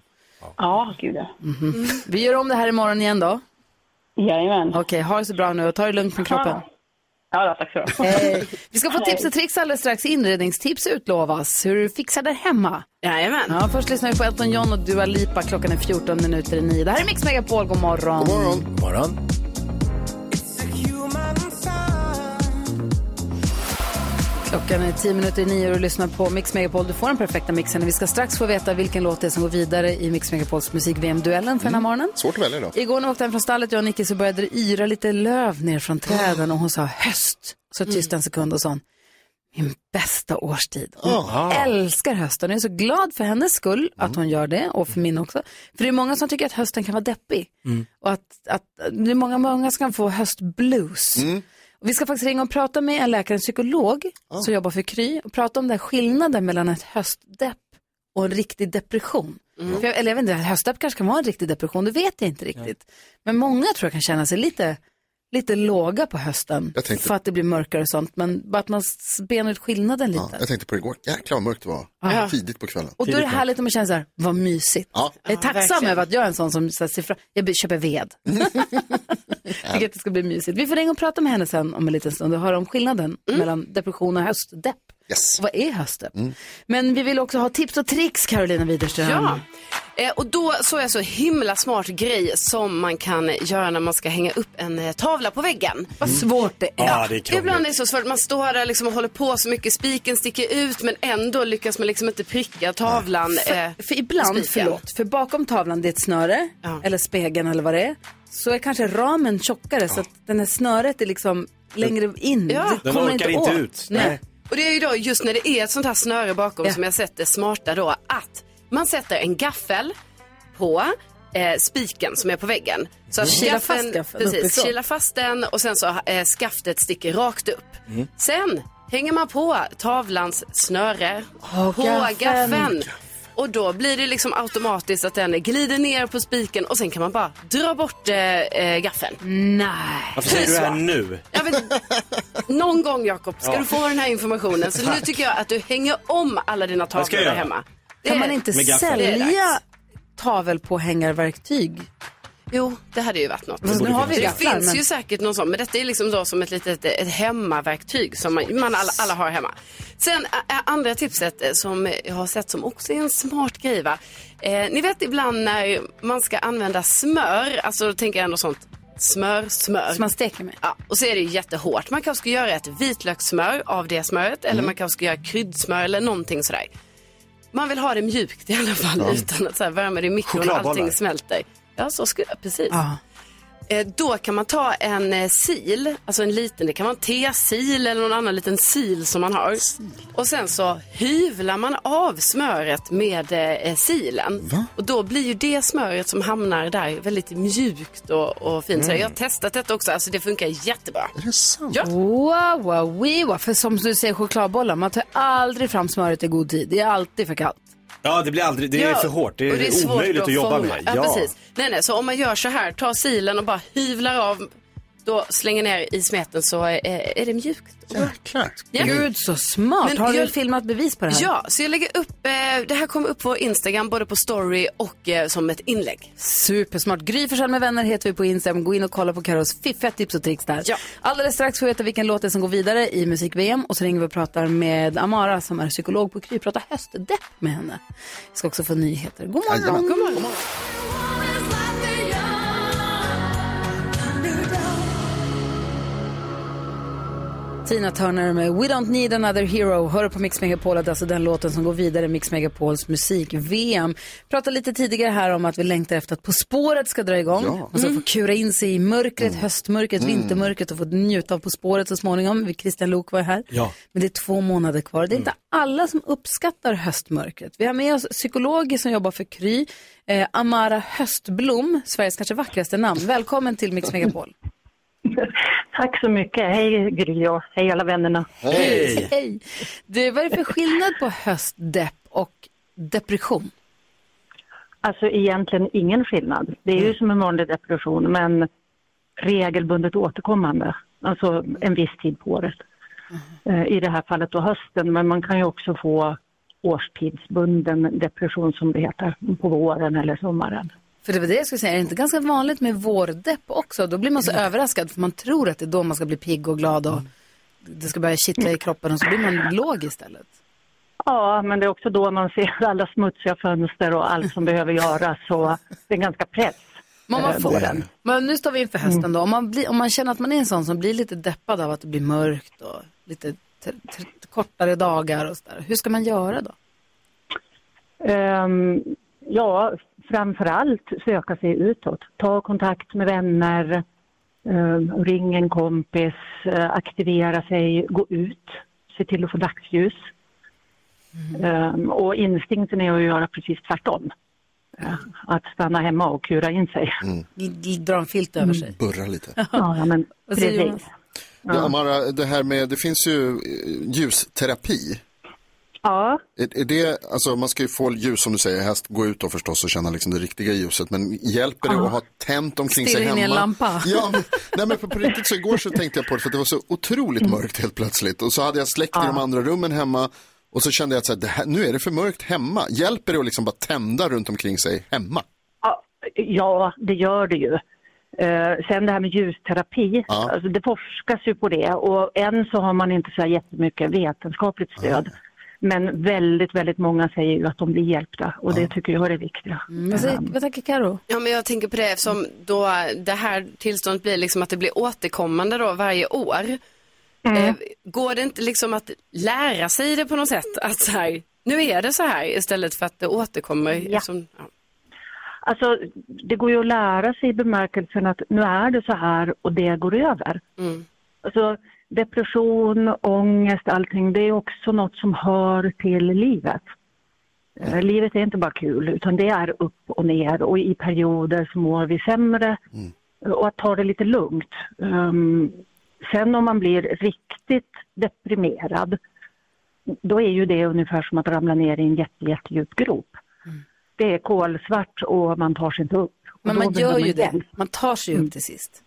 Ja, gud ja. Mhm. Vi gör om det här imorgon igen då. Jajamän. Okej, ha det så bra nu och ta det lugnt med kroppen. Ja, tack så du. Hej. [LAUGHS] Vi ska få tips och tricks alldeles strax. Inredningstips utlovas. Hur du fixar där hemma. Jajamän. Ja, först lyssnar vi på Elton John och Dua Lipa. Klockan är 14 minuter i 9. Det här är Mix Megapol. God morgon. God morgon. God morgon. Klockan är tio minuter i nio och du lyssnar på Mix Megapol. Du får den perfekta mixen. Vi ska strax få veta vilken låt det är som går vidare i Mix Megapols musik-VM-duellen för den här morgonen. Svårt att välja idag. Igår när vi åkte hem från stallet, jag och Nicky, så började det yra lite löv ner från träden och hon sa höst. Så tyst en sekund och sa min bästa årstid. Hon Ah. älskar hösten jag är så glad för hennes skull att hon gör det och för min också. För det är många som tycker att hösten kan vara deppig. Och att, att det är många, många som kan få höstblues. Vi ska faktiskt ringa och prata med en läkare, en psykolog som jobbar för Kry och prata om den skillnaden mellan ett höstdepp och en riktig depression. För jag, eller jag vet inte, höstdepp kanske kan vara en riktig depression, det vet jag inte riktigt. Men många tror jag kan känna sig lite, lite låga på hösten Jag tänkte- för att det blir mörkare och sånt. Men bara att man benar ut skillnaden lite. Ja, jag tänkte på det igår. Jäklar vad mörkt det var. Ja. Tidigt på kvällen. Och då är det härligt om man känner så här, vad mysigt. Ja. Jag är tacksam över att jag är en sån som så här, ser fram, jag köper ved. [LAUGHS] Tycker att det ska bli mysigt. Vi får ringa och prata med henne sen om en liten stund och höra om skillnaden mellan depression och höstdepp. Yes. Vad är höstdepp? Men vi vill också ha tips och tricks, Carolina Widerström. Ja, eh, och då såg jag så himla smart grej som man kan göra när man ska hänga upp en eh, tavla på väggen. Vad svårt det är. Ja, det är. Ibland är det så svårt, man står där liksom och håller på så mycket, spiken sticker ut men ändå lyckas man liksom inte pricka tavlan. För, eh, för ibland, spiken. förlåt, för bakom tavlan det är ett snöre, Ja. eller spegeln eller vad det är, så är kanske ramen tjockare så att den här snöret är liksom längre in. Ja. Det Den kommer orkar inte åt. ut. Nej. Nej. Och det är ju då just när det är ett sånt här snöre bakom Ja. som jag sett det smarta då att man sätter en gaffel på eh, spiken som är på väggen. Så att Kila fast gaffeln precis, kila fast den och sen så eh, skaftet sticker rakt upp. Mm. Sen hänger man på tavlans snöre Åh, på gaffeln. gaffeln. Och då blir det liksom automatiskt att den glider ner på spiken och sen kan man bara dra bort eh, eh, gaffeln. Nej. Varför säger du det här nu? Jag vet, någon gång Jakob ska Ja. du få den här informationen. Så nu tycker jag att du hänger om alla dina tavlor där hemma. Det Kan man inte sälja tavelpåhängarverktyg? Jo, det hade ju varit något. Fast nu har vi det gafflar, finns men- ju säkert någon sån, men detta är liksom då som ett litet ett hemmaverktyg som man, man alla, alla har hemma. Sen andra tipset eh, som jag har sett som också är en smart grej va. Eh, ni vet ibland när man ska använda smör, alltså då tänker jag ändå sånt smör, smör. Som man steker med? Ja, och så är det ju jättehårt. Man kanske ska göra ett vitlökssmör av det smöret eller man kanske ska göra kryddsmör eller någonting sådär. Man vill ha det mjukt i alla fall utan att så här värma det i mikron och allting smälter. Ja, så skulle jag, precis. Ja. Eh, Då kan man ta en eh, sil, alltså en liten, det kan vara en tesil eller någon annan liten sil som man har. Och sen så hyvlar man av smöret med eh, silen. Och då blir ju det smöret som hamnar där väldigt mjukt och, och fint. Så jag har testat detta också, alltså det funkar jättebra. Är det sant? Ja. Wow, wow, wow, wow. För som du säger chokladbollar, man tar aldrig fram smöret i god tid. Det är alltid för kallt. Ja, det blir aldrig, det är Ja, för hårt. Det är, svårt omöjligt att, jobba forma. med. Ja, precis. Nej, nej, så om man gör så här, tar silen och bara hyvlar av, då slänger ner i smeten så är, är det mjukt. Jäklar. Ja. Gud, så smart. Men har du jag- filmat bevis på det här? Ja, så jag lägger upp, eh, det här kommer upp på Instagram både på story och eh, som ett inlägg. Supersmart. Gry Forssell med vänner heter vi på Instagram. Gå in och kolla på Carros fiffiga tips och tricks där. Ja. Alldeles strax får vi veta vilken låt det är som går vidare i musik-VM. Och så ringer vi och pratar med Amara som är psykolog på Kry. Pratar höstdepp med henne. Vi ska också få nyheter. God morgon. Jajamän. God morgon. Tina Turner med We Don't Need Another Hero. Hör på Mix Megapol, det är alltså den låten som går vidare i Mix Megapols musik-VM. Pratade lite tidigare här om att vi längtar efter att På spåret ska dra igång. Ja. Och så få kura in sig i mörkret, höstmörkret, vintermörkret och få njuta av På spåret så småningom. Christian Lok var här. Ja. Men det är två månader kvar. Det är inte alla som uppskattar höstmörkret. Vi har med oss psykologer som jobbar för Kry. Eh, Amara Höstblom, Sveriges kanske vackraste namn. Välkommen till Mix Megapol. [LAUGHS] Tack så mycket. Hej Gry och hej alla vännerna. Hej! Hej! Du, vad är det för skillnad på höstdepp och depression? Alltså egentligen ingen skillnad. Det är ju som en vanlig depression men regelbundet återkommande. Alltså en viss tid på året. Eh, I det här fallet då hösten men man kan ju också få årstidsbunden depression som det heter på våren eller sommaren. För det var det jag skulle säga, är det inte ganska vanligt med vårdepp också? Då blir man så överraskad för man tror att det är då man ska bli pigg och glad och det ska börja kittla i kroppen och så blir man låg istället. Ja, men det är också då man ser [LAUGHS] alla smutsiga fönster och allt som behöver göras. Så det är ganska press. Men, man eh, får, våren. men nu står vi inför hösten då. Om man, blir, om man känner att man är en sån som blir lite deppad av att det blir mörkt och lite kortare dagar och sådär. Hur ska man göra då? Ehm, ja, framför allt söka sig utåt. Ta kontakt med vänner, ehm, ring en kompis, eh, aktivera sig, gå ut, se till att få dagsljus. Ehm, och instinkten är att göra precis tvärtom. Eh, Att stanna hemma och kura in sig. L- Dra en filt över sig. Burra lite. [LAUGHS] Ja, men precis. Ja. Amara, det här med, det finns ju eh, ljusterapi. Ja. Är, är det, alltså man ska ju få ljus som du säger, helst gå ut då förstås och känna liksom det riktiga ljuset. Men hjälper det Ja. att ha tänt omkring Stirra sig in i hemma? en lampa. [LAUGHS] Ja, men, nej, men på, på riktigt så igår så tänkte jag på det för det var så otroligt mörkt helt plötsligt. Och så hade jag släckt i de andra rummen hemma. Och så kände jag att så här, det här, nu är det för mörkt hemma. Hjälper det att liksom bara tända runt omkring sig hemma? Ja, Ja, det gör det ju. Eh, sen det här med ljusterapi, Ja. alltså det forskas ju på det och än så har man inte så här jättemycket vetenskapligt stöd. Men väldigt, väldigt många säger ju att de blir hjälpta och det tycker jag är det viktiga. Vad, säger, vad tänker Karo? Ja, men jag tänker på det eftersom då det här tillståndet blir liksom att det blir återkommande då varje år. Eh, går det inte liksom att lära sig det på något sätt? Att så här, nu är det så här istället för att det återkommer. Ja. Eftersom, ja. Alltså, det går ju att lära sig i bemärkelsen att nu är det så här och det går över. Alltså, depression, ångest, allting, det är också något som hör till livet. Eh, Livet är inte bara kul, utan det är upp och ner och i perioder så mår vi sämre. Och att ta det lite lugnt. Ehm, sen om man blir riktigt deprimerad, då är ju det ungefär som att ramla ner i en jätte, jättedjup grop. Det är kolsvart och man tar sig inte upp. Men man gör ju det. hjälp. Man tar sig upp till sist.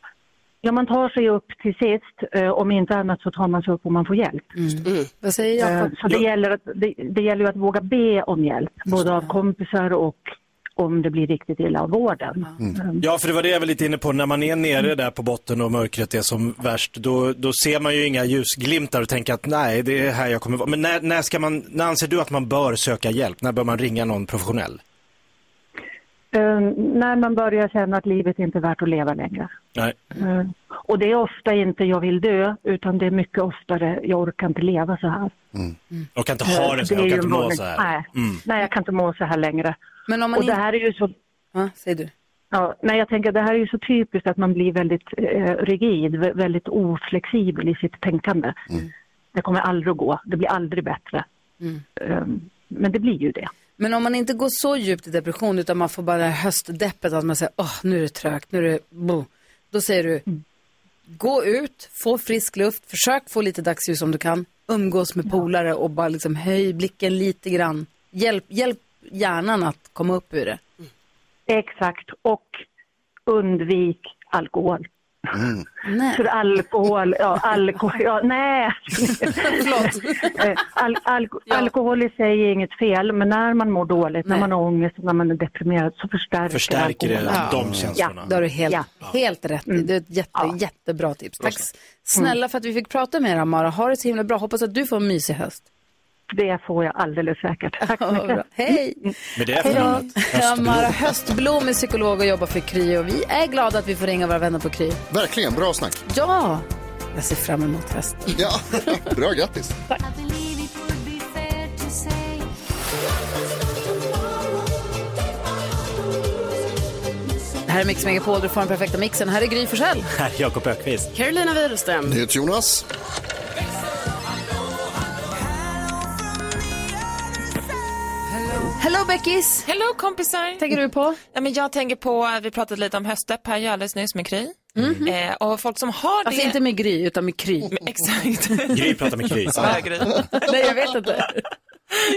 Ja, man tar sig upp till sist. Eh, om inte annat så tar man sig upp om man får hjälp. Vad säger Eh, så det gäller, att, det, det gäller ju att våga be om hjälp, både av kompisar och om det blir riktigt illa av vården. Mm. Ja, för det var det jag var lite inne på. När man är nere där på botten och mörkret är som värst, då, då ser man ju inga ljusglimtar och tänker att nej, det är här jag kommer vara. Men när, när, ska man, när anser du att man bör söka hjälp? När bör man ringa någon professionell? Eh, när man börjar känna att livet inte är värt att leva längre. Nej. Eh, och det är ofta inte jag vill dö, utan det är mycket oftare jag orkar inte leva så här. Jag kan inte ha det så, Eh, jag kan inte må så här. Nej, Mm. nej, jag kan inte må så här längre. Men om man och det här är ju så... Ja, säger du. Ja, nej, jag tänker det här är ju så typiskt att man blir väldigt eh, rigid, vä- väldigt oflexibel i sitt tänkande. Det kommer aldrig att gå, det blir aldrig bättre. Eh, men det blir ju det. Men om man inte går så djupt i depression utan man får bara det här höstdeppet att man säger åh nu är det trögt, nu är det bo. Då säger du gå ut, få frisk luft, försök få lite dagsljus om du kan, umgås med polare och bara liksom höj blicken lite grann. Hjälp, hjälp hjärnan att komma upp ur det. Exakt, och undvik alkohol. Nej. För alkohol, ja, alkohol, ja, nej. Eh, Al, alko, Alkohol i sig är inget fel, men när man mår dåligt, när Nej. man har ångest, när man är deprimerad, så förstärker, Förstärker det de känslorna. Det har du helt, Ja. helt rätt i. Det är ett jätte, jättebra tips. Tack snälla för att vi fick prata med er Amara. Ha det så himla bra. Hoppas att du får en mysig höst. Det får jag alldeles säkert. Tack så mycket. Hej! Men det är Hej för namnet. Amara Höstblom är psykolog och jobbar för Kry och vi är glada att vi får ringa våra vänner på Kry. Verkligen, bra snack. Ja! Jag ser fram emot hösten. Ja, [LAUGHS] bra, grattis. Det här är Mix Megapol, du får den perfekta mixen. Här är Gry Forssell. Här är Jakob Ökvist. Carolina Widerström. Jonas. Hello Beckis! Hello kompisar! tänker du på? Ja, men jag tänker på, vi pratade lite om höstdepp här ju alldeles nyss med Kry. Mhm. Eh, och folk som har det... Alltså inte med Gry, utan med Kry. [LAUGHS] Exakt. Gry pratar med Kry. [LAUGHS] Ja, Gry. [LAUGHS] Nej, jag vet inte.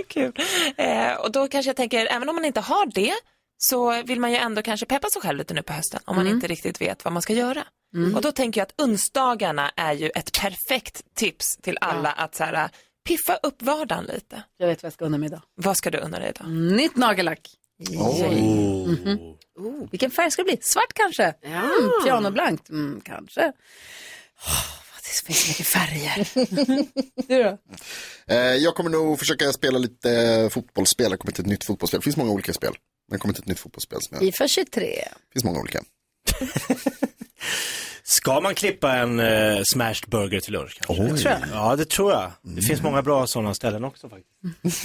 Kul. Eh, och då kanske jag tänker, även om man inte har det, så vill man ju ändå kanske peppa sig själv lite nu på hösten, om man Mm. inte riktigt vet vad man ska göra. Mm. Och då tänker jag att onsdagarna är ju ett perfekt tips till alla att så här, piffa upp vardagen lite. Jag vet vad jag ska unna mig idag. Vad ska du unna dig idag? Nytt nagellack. Mhm. Oh, vilken färg ska det bli? Svart kanske? Mm, pianoblankt? Mm, kanske. Oh, det finns så mycket färger. [LAUGHS] du då? Eh, jag kommer nog försöka spela lite eh, fotbollsspel. Jag kommer till ett nytt fotbollsspel. Det finns många olika spel. Men jag kommer till ett nytt fotbollsspel. Som jag... Fifa 23. Det finns många olika. [LAUGHS] Ska man klippa en eh, smashed burger till lunch? Kanske? Det tror jag. Ja, det tror jag. Det finns många bra sådana ställen också faktiskt. [LAUGHS]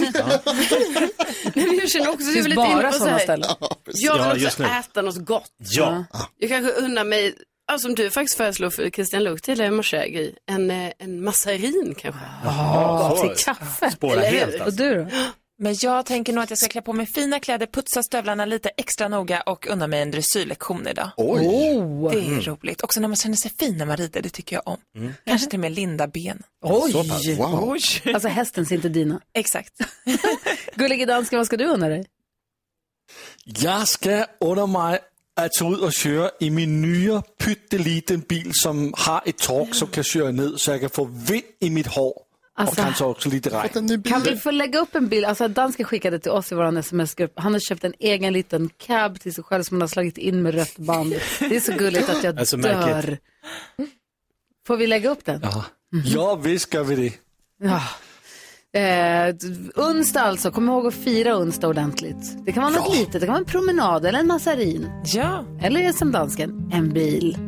Nej, men jag känner också jag finns är lite bara inne på så sådana här. ställen. Jag vill Ja, också just nu. äta något gott. Ja. Jag kanske unnar mig, ja, som du faktiskt föreslog för Christian Luuk till i morse, Gry, en, eh, en massarin kanske. Jaha, till kaffe. Spåra Eller helt, hur? alltså. Och du då? [GASPS] Men jag tänker nog att jag ska klä på mig fina kläder, putsa stövlarna lite extra noga och unna mig en dressyrlektion idag. Oj. Oh. Det är Mm. roligt. Också när man känner sig fin när man rider, det tycker jag om. Mm. Kanske till och med linda ben. Oj! Wow. Oj. Alltså hästen ser inte dina. Exakt. [LAUGHS] Gullige dansken, vad ska du unna dig? Jag ska under mig att ta ut och köra i min nya pytteliten bil som har ett tak som kan köra ner så jag kan få vind i mitt hår. Alltså, och kanske också lite regn. Kan vi få lägga upp en bild? Alltså dansken skickade till oss i vår sms-grupp. Han har köpt en egen liten cab till sig själv som han har slagit in med rött band. Det är så gulligt att jag Alltså, dör. Får vi lägga upp den? Ja, ja visst gör vi det. Ja. Eh, onsdag alltså, kom ihåg att fira onsdag ordentligt. Det kan vara något litet, det kan vara en promenad eller en massarin. Ja. Eller som dansken, en bil.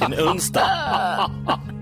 [LAUGHS] En onsdag. [LAUGHS]